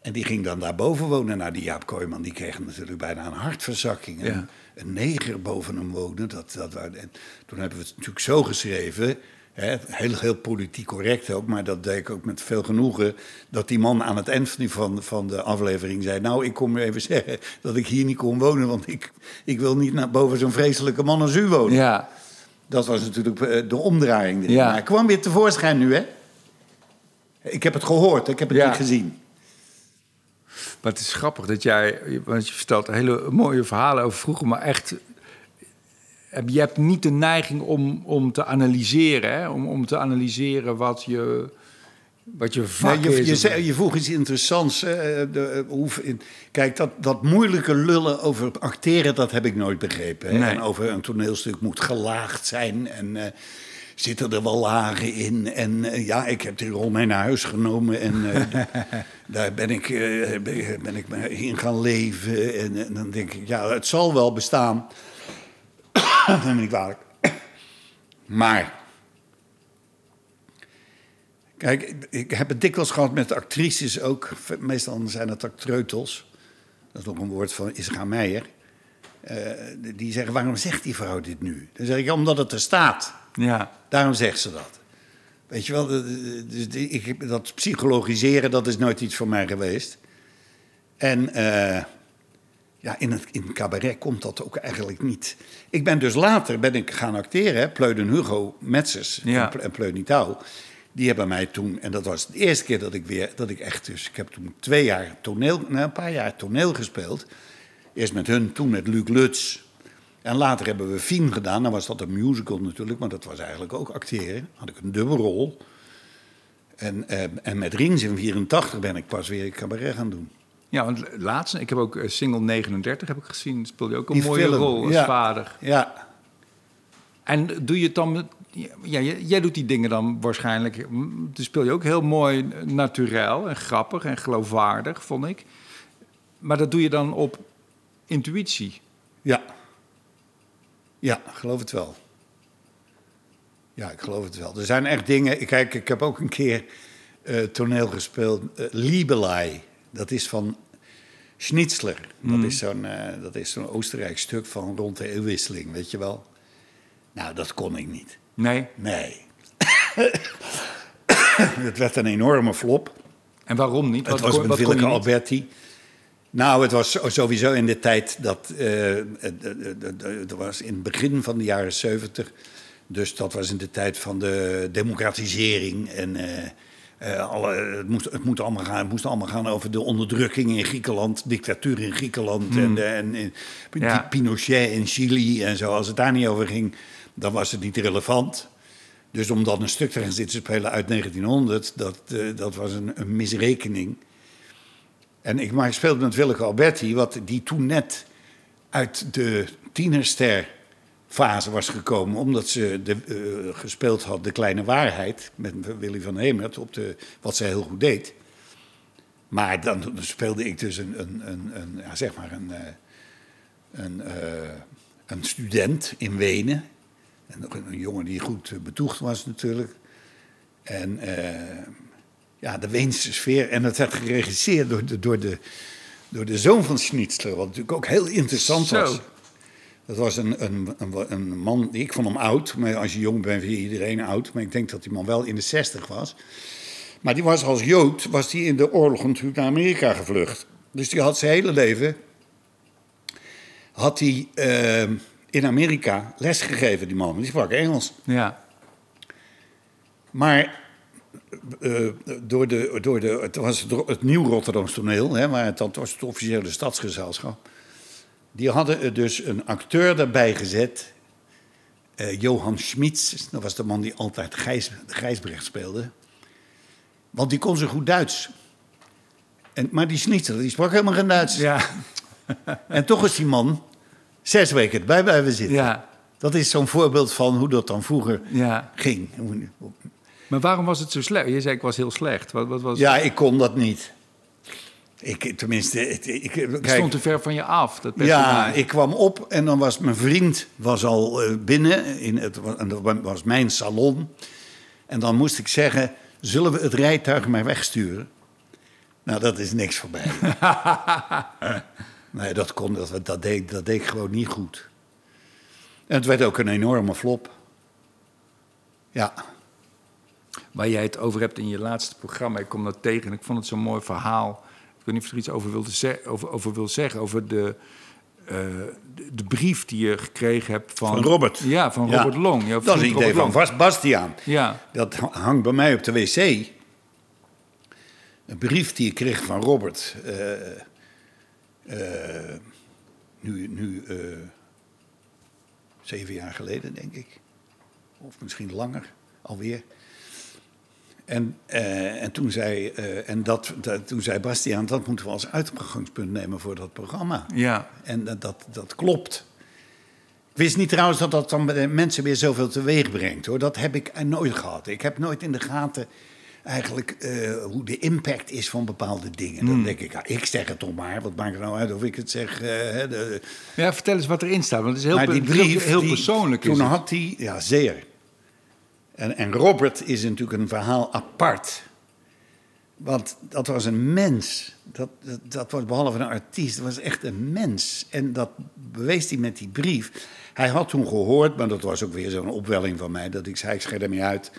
En die ging dan daarboven wonen. Nou, die Jaap Kooijman die kreeg natuurlijk bijna een hartverzakking. Ja. Een neger boven hem wonen. Dat, dat, en toen hebben we het natuurlijk zo geschreven. Hè, heel, heel politiek correct ook, maar dat deed ik ook met veel genoegen. Dat die man aan het eind van, van, de aflevering zei: Nou, ik kom u even zeggen dat ik hier niet kon wonen. Want ik, ik wil niet naar boven zo'n vreselijke man als u wonen. Ja, Dat was natuurlijk eh, de omdraaiing. Ja. Maar hij kwam weer tevoorschijn nu, hè? Ik heb het gehoord, ik heb het Ja. niet gezien. maar het is grappig dat jij, want je vertelt hele mooie verhalen over vroeger, maar echt, heb- je hebt niet de neiging om, om te analyseren, hè? Om, om te analyseren wat je, wat je vak Nee, je, is. je, zei- je vroeg iets interessants. eh, de, eh, in, kijk, dat, dat moeilijke lullen over acteren, dat heb ik nooit begrepen. Hè? Nee. En over een toneelstuk moet gelaagd zijn. En, eh, zitten er wel lagen in. En eh, ja, ik heb die rol mee naar huis genomen. En eh, daar ben ik, eh, ben, ben ik me in gaan leven. En, en dan denk ik, ja, het zal wel bestaan. dat ben ik kwalijk. Maar... Kijk, ik- heb het dikwijls gehad met actrices ook. Meestal zijn het actreutels. Dat is nog een woord van Isra Meijer. Die zeggen, waarom zegt die vrouw dit nu? Dan zeg ik, omdat het er staat. Ja. Daarom zegt ze dat. Weet je wel, dat- dus ik, dat psychologiseren, dat is nooit iets voor mij geweest. En eh, ja, in het, in het cabaret komt dat ook eigenlijk niet. Ik ben dus later ben ik gaan acteren, hè, Pleud en Hugo Metzers Ja. en, Ple- en Pleud Nietouw. Die hebben mij toen, en dat was de eerste keer dat ik weer, dat ik echt dus, ik heb toen twee jaar toneel, nou, een paar jaar toneel gespeeld. Eerst met hun, toen met Luc Lutz. En later hebben we Fien gedaan. Dan was dat een musical natuurlijk, maar dat was eigenlijk ook acteren. Had ik een dubbelrol. En, eh, en met Rings in 84 ben ik pas weer cabaret gaan doen. Ja, want laatst, ik heb ook eh, Single 39 heb ik gezien. Speel je ook een Die mooie film, rol als ja. vader. Ja, En doe je het dan met... Ja, jij, doet die dingen dan waarschijnlijk... Dan speel je ook heel mooi eh, naturel en grappig en geloofwaardig, vond ik. Maar dat doe je dan op intuïtie. ja. Ja, geloof het wel. Ja, ik geloof het wel. Er zijn echt dingen... Kijk, ik heb ook een keer eh, toneel gespeeld. eh Liebelei. Dat is van Schnitzler. Dat is zo'n eh, dat is zo'n Oostenrijk stuk van rond de eeuwwisseling, weet je wel. Nou, dat kon ik niet. Nee. Nee. het werd een enorme flop. En waarom niet? Het Wat was kon- met Willeke? Alberti. Nou, het was sowieso in de tijd dat... eh, het- het- het- het was in het begin van de jaren 70. Dus dat was in de tijd van de democratisering. En eh, eh, alle, het, moest, het, moet allemaal gaan, het moest allemaal gaan over de onderdrukking in Griekenland. Dictatuur in Griekenland. En, eh, en, en Ja. Pinochet in Chili en zo. Als het daar niet over ging, dan was het niet relevant. Dus om dan een stuk te gaan zitten spelen uit 1900, dat, dat was een, een misrekening. En ik, maar speelde met Willeke Alberti, wat die toen net uit de tienerster-fase was gekomen, omdat ze de, eh, gespeeld had De Kleine Waarheid met Willy van Hemert, op de, wat zij heel goed deed. Maar dan, speelde ik dus een, een, een, een ja, zeg maar een, eh, een, eh, een student in Wenen. En een, jongen die goed betoegd was natuurlijk. En ja, de Weense sfeer. En dat werd geregisseerd door de, door de, door de zoon van Schnitzler, wat natuurlijk ook heel interessant Zo. was. Dat was een, een, een, een man, ik vond hem oud, maar als je jong bent vind je iedereen oud. Maar ik denk dat die man wel in de zestig was. Maar die was als Jood, was die in de oorlog natuurlijk naar Amerika gevlucht. Dus die had zijn hele leven, had hij eh, in Amerika lesgegeven, die man. Die sprak Engels. Ja. Maar eh, door de, door de, het was het, het nieuw Rotterdams toneel, hè, maar het, dat was het officiële stadsgezelschap. Die hadden er dus een acteur erbij gezet, eh, Johan Schmitz. Dat was de man die altijd Gijs, Gijsbrecht speelde. Want die kon zo goed Duits. En, maar die Schnitzer, die sprak helemaal geen Duits. Ja. En toch is die man zes weken erbij blijven zitten. Ja. Dat is zo'n voorbeeld van hoe dat dan vroeger Ja. ging. Maar waarom was het zo slecht? Je zei ik was heel slecht. Wat, wat was Ja, ik kon dat niet. Ik, tenminste, het- ik, kijk, stond te ver van je af, dat ja, ik kwam op en dan was mijn vriend was al eh, binnen. In het, en dat wa- was mijn salon. En dan moest ik zeggen, zullen we het rijtuig maar wegsturen? Nou, dat is niks voor mij. nee, dat, kon, dat, dat, deed, dat deed ik gewoon niet goed. En het werd ook een enorme flop. Ja. Waar jij het over hebt in je laatste programma. Ik kom dat tegen en ik vond het zo'n mooi verhaal. Ik weet niet of je er iets over, wilde ze- over, over wil zeggen. Over de, eh, de, de brief die je gekregen hebt van... Van Robert. Ja, van Ja. Robert Long. Dat is een idee van. Bas- Bastiaan. Ja, Dat hangt bij mij op de wc. Een brief die ik kreeg van Robert. eh, eh, nu nu zeven jaar geleden, denk ik. Of misschien langer alweer. En, eh, en, toen, zei, eh, en dat, dat, toen zei Bastiaan, dat moeten we als uitgangspunt nemen voor dat programma. ja. En dat, dat, dat klopt. wist niet trouwens dat dat dan bij mensen weer zoveel teweeg brengt, hoor. Dat heb ik nooit gehad. Ik heb nooit in de gaten eigenlijk eh, hoe de impact is van bepaalde dingen. Dan denk ik, ik zeg het toch maar. Wat maakt het nou uit of ik het zeg? eh, hè, de, Ja, vertel eens wat erin staat, want het is heel, maar die heel- brief, heel, die- persoonlijk. Toen het. had hij, ja, zeer. En, en Robert is natuurlijk een verhaal apart. Want dat was een mens. Dat, dat, dat was behalve een artiest, dat was echt een mens. En dat bewees hij met die brief. Hij had toen gehoord, maar dat was ook weer zo'n opwelling van mij, dat ik zei: ik schrijf er niet uit.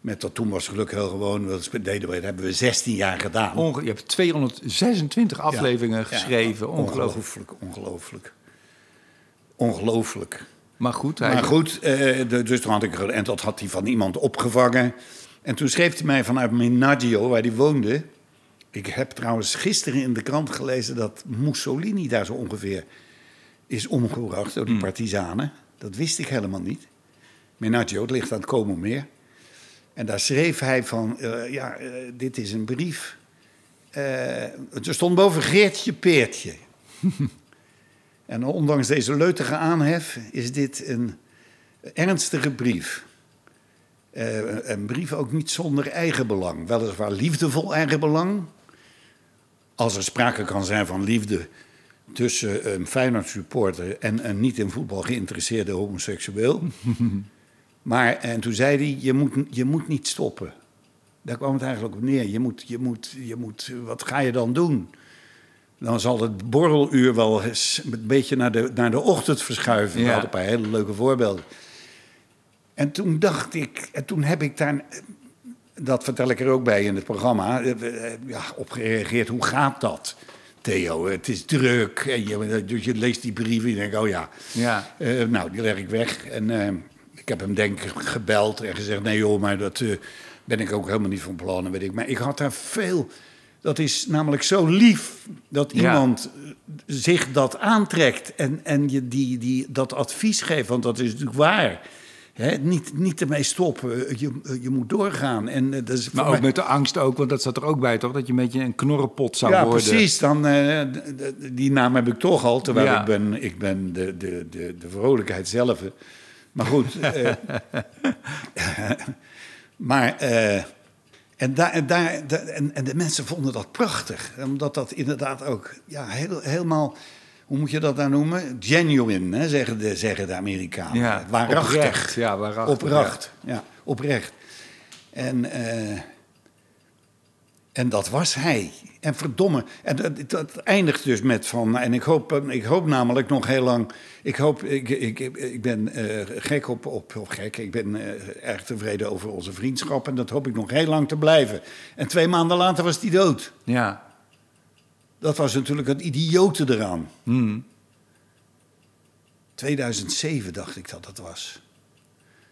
Met dat toen was het geluk heel gewoon. Dat deden we, dat hebben we 16 jaar gedaan. Onge- je hebt 226 afleveringen Ja, geschreven, ja, ongelooflijk. Ongelooflijk, ongelooflijk. Ongelooflijk. Maar goed, hij, Maar goed, eh, dus toen had ik, en dat had hij van iemand opgevangen. En toen schreef hij mij vanuit Menaggio, waar hij woonde. Ik heb trouwens gisteren in de krant gelezen dat Mussolini daar zo ongeveer is omgebracht door die Hmm. partizanen. Dat wist ik helemaal niet. Menaggio, het ligt aan het Como meer. En daar schreef hij van, eh, ja, eh, dit is een brief. Er stond boven Geertje Peertje. En ondanks deze leutige aanhef is dit een ernstige brief. Eh, een brief ook niet zonder eigenbelang. Weliswaar liefdevol eigenbelang. Als er sprake kan zijn van liefde tussen een Feyenoord supporter en een niet in voetbal geïnteresseerde homoseksueel. maar en toen zei hij, je moet, je moet niet stoppen. Daar kwam het eigenlijk op neer. Je moet, je moet, je moet, wat ga je dan doen? Dan zal het borreluur wel eens een beetje naar de, naar de ochtend verschuiven. We Ja. hadden een paar hele leuke voorbeelden. En toen dacht ik, en toen heb ik daar, dat vertel ik er ook bij in het programma, eh, eh, ja, op gereageerd. Hoe gaat dat, Theo? Het is druk. En je, dus je leest die brief en je denkt, oh ja. Ja. Eh, nou, die leg ik weg. En ik heb hem denk ik gebeld en gezegd, nee joh, maar dat ben ik ook helemaal niet van plan. Weet ik. Maar ik had daar veel... Dat is namelijk zo lief dat Ja. iemand eh, zich dat aantrekt en, en je die, die, dat advies geeft, want dat is natuurlijk waar. Niet, niet ermee stoppen, je, je moet doorgaan. En, eh, dat is maar ook mij- met de angst ook, want dat zat er ook bij, toch? Dat je een beetje een knorrenpot zou ja, worden. precies. Dan, eh, die naam heb ik toch al, terwijl Ja. ik ben, ik ben de, de, de, de vrolijkheid zelf. Maar goed. eh, maar, eh, en, daar, en, daar, da- en, en de mensen vonden dat prachtig. Omdat dat inderdaad ook ja, heel, helemaal, hoe moet je dat nou noemen? Genuine, hè, zeggen, de, zeggen de Amerikanen. Ja, waarachtig. oprecht. Ja, waarachtig, Oprecht, ja. oprecht. En... eh, en dat was hij. En verdomme. En dat, dat eindigt dus met van. En ik hoop, ik hoop namelijk nog heel lang. Ik hoop. Ik, ik, ik ben eh, gek op, op. Of gek. Ik ben eh, erg tevreden over onze vriendschap. En dat hoop ik nog heel lang te blijven. En twee maanden later was hij dood. Ja. Dat was natuurlijk het idiote eraan. Hmm. 2007 dacht ik dat dat was.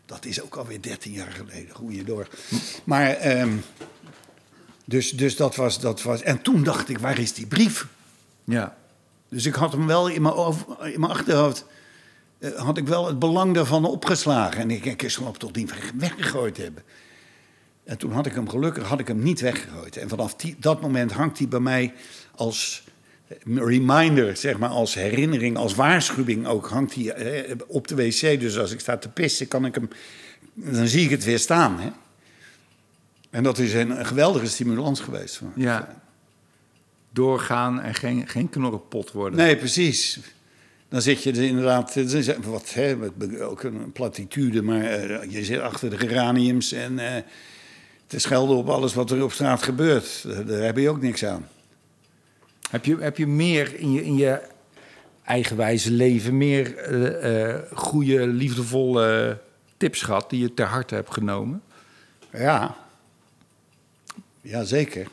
Dat is ook alweer 13 jaar geleden. Goeie door. Maar. ehm, dus, dus dat, was, dat was. En toen dacht ik: waar is die brief? Ja. Dus ik had hem wel in mijn, over- in mijn achterhoofd. eh, had ik wel het belang daarvan opgeslagen. En ik, ik zal hem toch niet weg- weggegooid hebben. En toen had ik hem gelukkig had ik hem niet weggegooid. En vanaf die, dat moment hangt hij bij mij als reminder, zeg maar, als herinnering, als waarschuwing ook. Hangt hij eh, op de wc. Dus als ik sta te pissen, kan ik hem. Dan zie ik het weer staan. Hè? En dat is een, een geweldige stimulans geweest. voor ja. Doorgaan en geen, geen knorrenpot worden. Nee, precies. Dan zit je er inderdaad, wat, hè, ook een platitude, maar eh, je zit achter de geraniums en eh, te schelden op alles wat er op straat gebeurt. Daar, daar heb je ook niks aan. Heb, je, heb je meer in je, in je eigenwijze leven, meer eh, goede, liefdevolle tips gehad die je ter harte hebt genomen? Ja, ja zeker.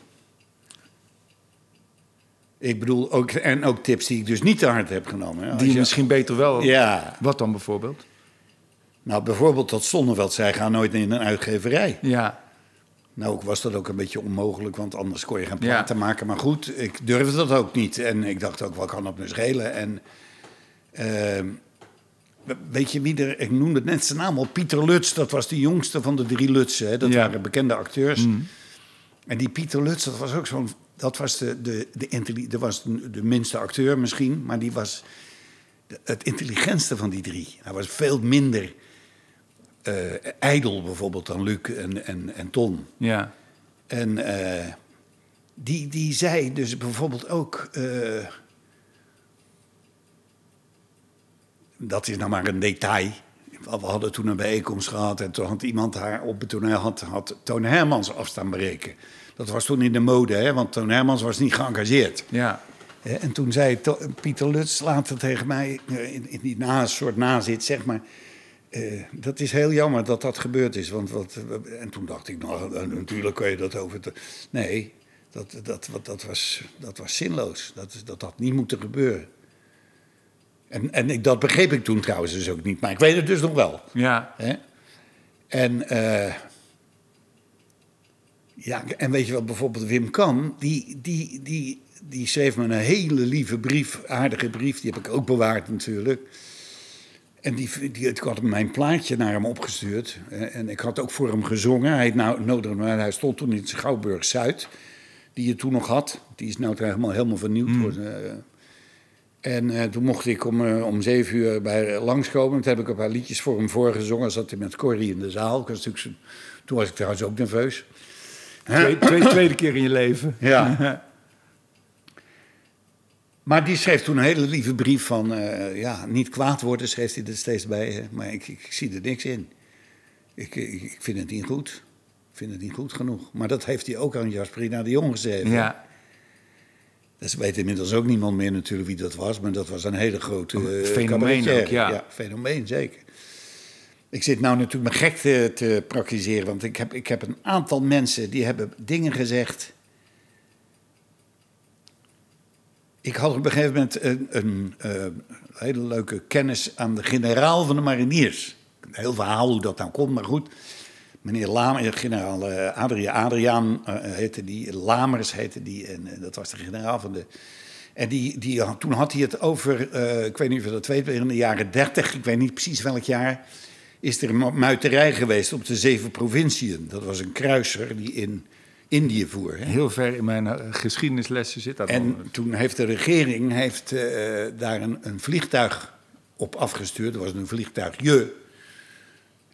Ik bedoel, ook, en ook tips die ik dus niet te hard heb genomen. hè. Die je misschien beter wel... Ja, Wat dan bijvoorbeeld? nou bijvoorbeeld dat Sonneveld zei, ga nooit in een uitgeverij. Ja. Nou, was dat ook een beetje onmogelijk, want anders kon je geen Ja. platen maken. Maar goed, ik durfde dat ook niet. En ik dacht ook, wat kan dat me schelen? En ehm, weet je wie er... Ik noemde het net zijn naam al. Pieter Lutz, dat was de jongste van de drie Lutsen. Hè? Dat Ja. waren bekende acteurs. En die Pieter Lutz, dat was ook zo'n... Dat was de, de, de, intelli- dat was de, de minste acteur misschien, maar die was... de- het intelligentste van die drie. Hij was veel minder eh, ijdel bijvoorbeeld dan Luc en, en, en Ton. Ja. En eh, die, die zei dus bijvoorbeeld ook. eh, dat is nou maar een detail. We hadden toen een bijeenkomst gehad en toen had iemand haar op het toneel had, had Toon Hermans afstaan berekenen. Dat was toen in de mode, hè, want Toon Hermans was niet geëngageerd. Ja. En toen zei Pieter Lutz later tegen mij, eh, in, in die na, soort nazit, zeg maar... eh, dat is heel jammer dat dat gebeurd is. Want wat, en toen dacht ik, nou, eh, natuurlijk kun je dat over... te- nee, dat, dat, wat, dat, was, dat was zinloos. Dat, dat had niet moeten gebeuren. En, en ik, dat begreep ik toen trouwens dus ook niet. Maar ik weet het dus nog wel. Ja. Hè? En, eh, ja, en weet je wat, bijvoorbeeld Wim Kan, die, die, die, die schreef me een hele lieve brief, aardige brief, die heb ik ook bewaard natuurlijk. En die, die, ik had mijn plaatje naar hem opgestuurd. En ik had ook voor hem gezongen. Hij, nou, nodigde me, hij stond toen in Schouwburg Zuid, die je toen nog had. Die is nou helemaal, helemaal vernieuwd. geworden, eh. En eh, toen mocht ik om, eh, om zeven uur bij langskomen. Toen heb ik een paar liedjes voor hem voorgezongen. Zat hij met Corrie in de zaal. Ik was toen was ik trouwens ook nerveus. Twee, twee- tweede keer in je leven. Ja. Maar die schreef toen een hele lieve brief van... eh, ja, niet kwaad worden, schreef hij er steeds bij. hè. Maar ik, ik, zie er niks in. Ik, ik, ik vind het niet goed. Ik vind het niet goed genoeg. Maar dat heeft hij ook aan Jasperina de Jong geschreven. Ja. Dat weet inmiddels ook niemand meer natuurlijk wie dat was. Maar dat was een hele grote Een eh, fenomeen ook, ja. fenomeen, zeker. Ik zit nou natuurlijk me gek te, te praktiseren. Want ik heb, ik heb een aantal mensen die hebben dingen gezegd... Ik had op een gegeven moment een, een eh, hele leuke kennis aan de generaal van de mariniers. Heel verhaal hoe dat nou komt, maar goed. Meneer Lamer, generaal eh, Adria, Adriaan eh, heette die, Lamers heette die, en dat was de generaal van de... En die, die, toen had hij het over, ik weet niet of je dat weet, in de jaren dertig, ik weet niet precies welk jaar, is er een muiterij geweest op de zeven provinciën. Dat was een kruiser die in Indië voer. Hè? Heel ver in mijn geschiedenislessen zit dat En toen heeft de regering heeft, daar een, een vliegtuig op afgestuurd. Dat was een vliegtuigje.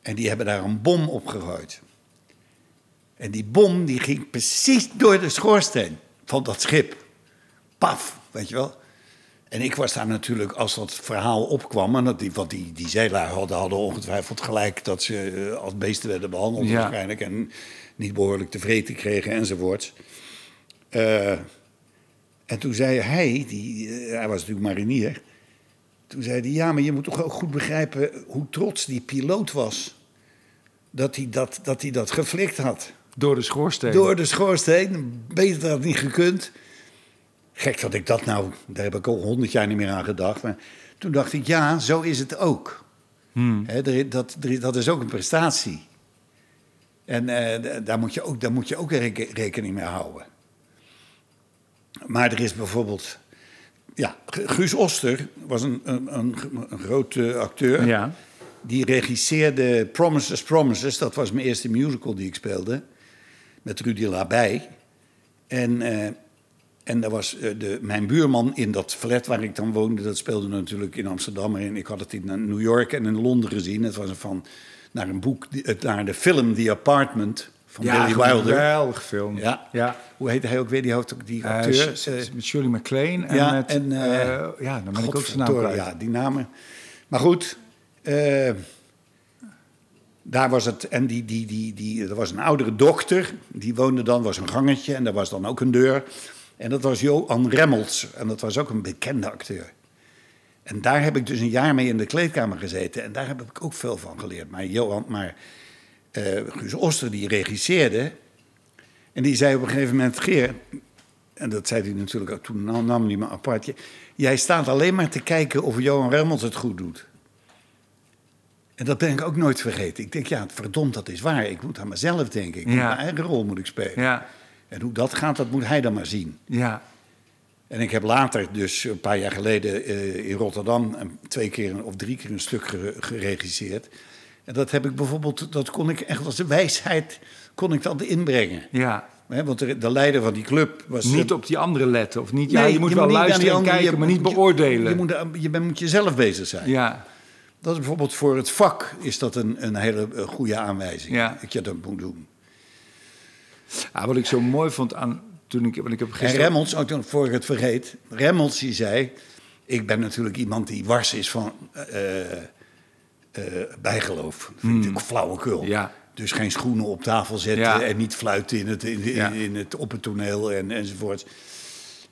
En die hebben daar een bom op gegooid. En die bom die ging precies door de schoorsteen van dat schip. Paf, weet je wel. En ik was daar natuurlijk, als dat verhaal opkwam... En dat die, want die, die hadden, hadden ongetwijfeld gelijk... dat ze eh, als beesten werden behandeld Ja. waarschijnlijk... en niet behoorlijk tevreden kregen enzovoorts. Eh, en toen zei hij, die, eh, hij was natuurlijk marinier... toen zei hij, ja, maar je moet toch ook goed begrijpen... hoe trots die piloot was... dat hij dat, dat, hij dat geflikt had. Door de schoorsteen. Door de schoorsteen. Beter had het niet gekund. Gek dat ik dat nou... Daar heb ik al honderd jaar niet meer aan gedacht. Maar toen dacht ik, ja, zo is het ook. Hmm. Dat, dat is ook een prestatie. En eh, daar, moet je ook, daar moet je ook reken- rekening mee houden. Maar er is bijvoorbeeld... Ja, Gu- Guus Oster was een, een, een, een grote acteur. Ja. Die regisseerde Promises, Promises. Dat was mijn eerste musical die ik speelde. Met Rudy Labij. En, eh, en daar was eh, de, mijn buurman in dat flat waar ik dan woonde. Dat speelde natuurlijk in Amsterdam. En ik had het in New York en in Londen gezien. Het was van naar een boek, naar de film The Apartment van ja, Billy Wilder. geweldig film. Ja. ja. Hoe heet hij ook weer? Die, hoofd, die Eh, acteur. met Shirley MacLaine en ja, met... en, eh, eh, ja, dan ben ik ook zijn naam kwijt. Ja, die namen. Maar goed, daar was het. En die, die, die, die, er was een oudere dokter, die woonde dan, was een gangetje en daar was dan ook een deur. En dat was Johan Remmels, en dat was ook een bekende acteur. En daar heb ik dus een jaar mee in de kleedkamer gezeten. En daar heb ik ook veel van geleerd. Maar Johan, maar eh Guus Oster, die regisseerde. En die zei op een gegeven moment: Geer, en dat zei hij natuurlijk ook toen, nam, nam hij me apart. "je- Jij staat alleen maar te kijken of Johan Remmels het goed doet. En dat ben ik ook nooit vergeten. Ik denk, ja, verdomd, dat is waar. Ik moet aan mezelf denken. Ik moet mijn eigen rol moet ik spelen. Ja, En hoe dat gaat, dat moet hij dan maar zien. ja. En ik heb later, dus een paar jaar geleden eh, in Rotterdam, een- twee keer of drie keer een stuk gere- geregisseerd. En dat heb ik bijvoorbeeld, dat kon ik echt als een wijsheid, kon ik dat inbrengen. ja. Want de, de leider van die club was... Niet eh, op die andere letten. Of niet, ja, nee, je moet je wel moet luisteren en andere- kijken, je maar niet moet- je- beoordelen. Je, moet, je moet jezelf bezig zijn. ja, Dat is bijvoorbeeld voor het vak is dat een, een hele eh, goede aanwijzing. Ja. Dat je dat moet doen. Ah, wat ik zo mooi vond aan toen ik, want ik heb En gisteren. Remmels, ook toen- voor ik het vergeet, Remmels die zei... Ik ben natuurlijk iemand die wars is van eh, eh, bijgeloof. Dat vind ik ook flauwekul. Ja. Dus geen schoenen op tafel zetten Ja. en niet fluiten in het, in, in, Ja. in het, op het toneel en, enzovoort.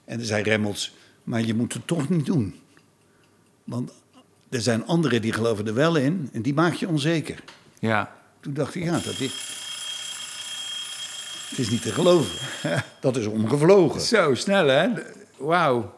En toen zei Remmels, maar je moet het toch niet doen. Want er zijn anderen die geloven er wel in en die maak je onzeker. Ja, Toen dacht ik, ja, dat is... Het is niet te geloven. Dat is omgevlogen. zo snel hè? Wauw.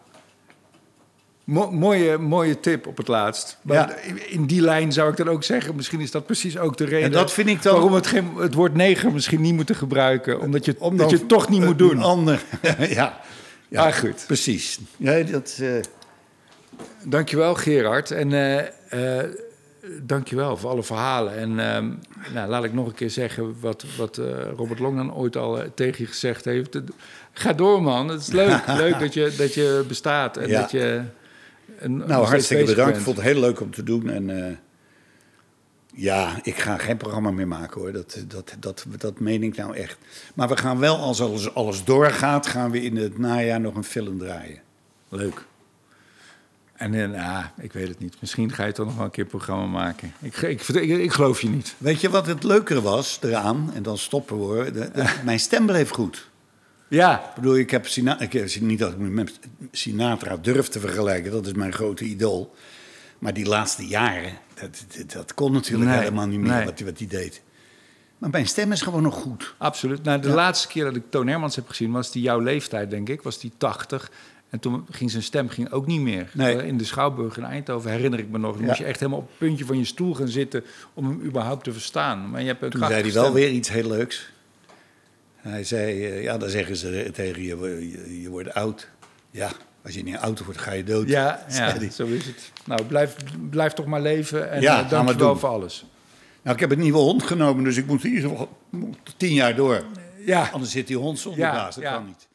Mo- mooie, mooie tip op het laatst. Maar Ja. In die lijn zou ik dan ook zeggen, misschien is dat precies ook de reden En dat vind ik dan- waarom het, geen, het woord neger misschien niet moeten gebruiken. Omdat je, omdat je het toch niet moet doen. Ander, ja. ja. Ah, goed. Precies. Ja, dat, eh, Dankjewel Gerard. En eh eh dankjewel voor alle verhalen. En ehm, nou, laat ik nog een keer zeggen wat, wat Robert Long dan ooit al tegen je gezegd heeft. Ga door man, het is leuk. leuk dat je, dat je bestaat en Ja. dat je... nou, hartstikke bedankt. Ik vond het heel leuk om te doen. En eh, ja, ik ga geen programma meer maken hoor. Dat, dat, dat, dat meen ik nou echt. Maar we gaan wel, als alles, alles doorgaat, gaan we in het najaar nog een film draaien. Leuk. En eh, nou, ik weet het niet. Misschien ga je toch nog wel een keer een programma maken. Ik, ik, ik, ik geloof je niet. Weet je wat het leukere was eraan? En dan stoppen we hoor. De- de- mijn stem bleef goed. Ja, Ik bedoel, ik heb, Sina ik heb niet dat ik me met Sinatra durf te vergelijken, dat is mijn grote idool. Maar die laatste jaren, dat, dat, dat kon natuurlijk Nee, helemaal niet meer nee. wat, hij- wat hij deed. Maar mijn stem is gewoon nog goed. absoluut. Nou, de laatste keer dat ik Toon Hermans heb gezien, was die jouw leeftijd, denk ik. Was die 80. En toen ging zijn stem ging ook niet meer. Nee. Eh, In de Schouwburg in Eindhoven herinner ik me nog. Dan Ja. moest je echt helemaal op het puntje van je stoel gaan zitten om hem überhaupt te verstaan. Maar je hebt een Toen zei hij wel weer iets heel leuks. Hij zei, eh, ja, dan zeggen ze tegen je, je, je wordt oud. Ja, als je niet oud wordt, ga je dood. Ja, zo is het. Nou, blijf, blijf toch maar leven. En Ja, we dank je wel voor alles. Nou, ik heb een nieuwe hond genomen, dus ik moet hier tien jaar door. Ja, Anders zit die hond zonder Ja, baas, dat ja. kan niet.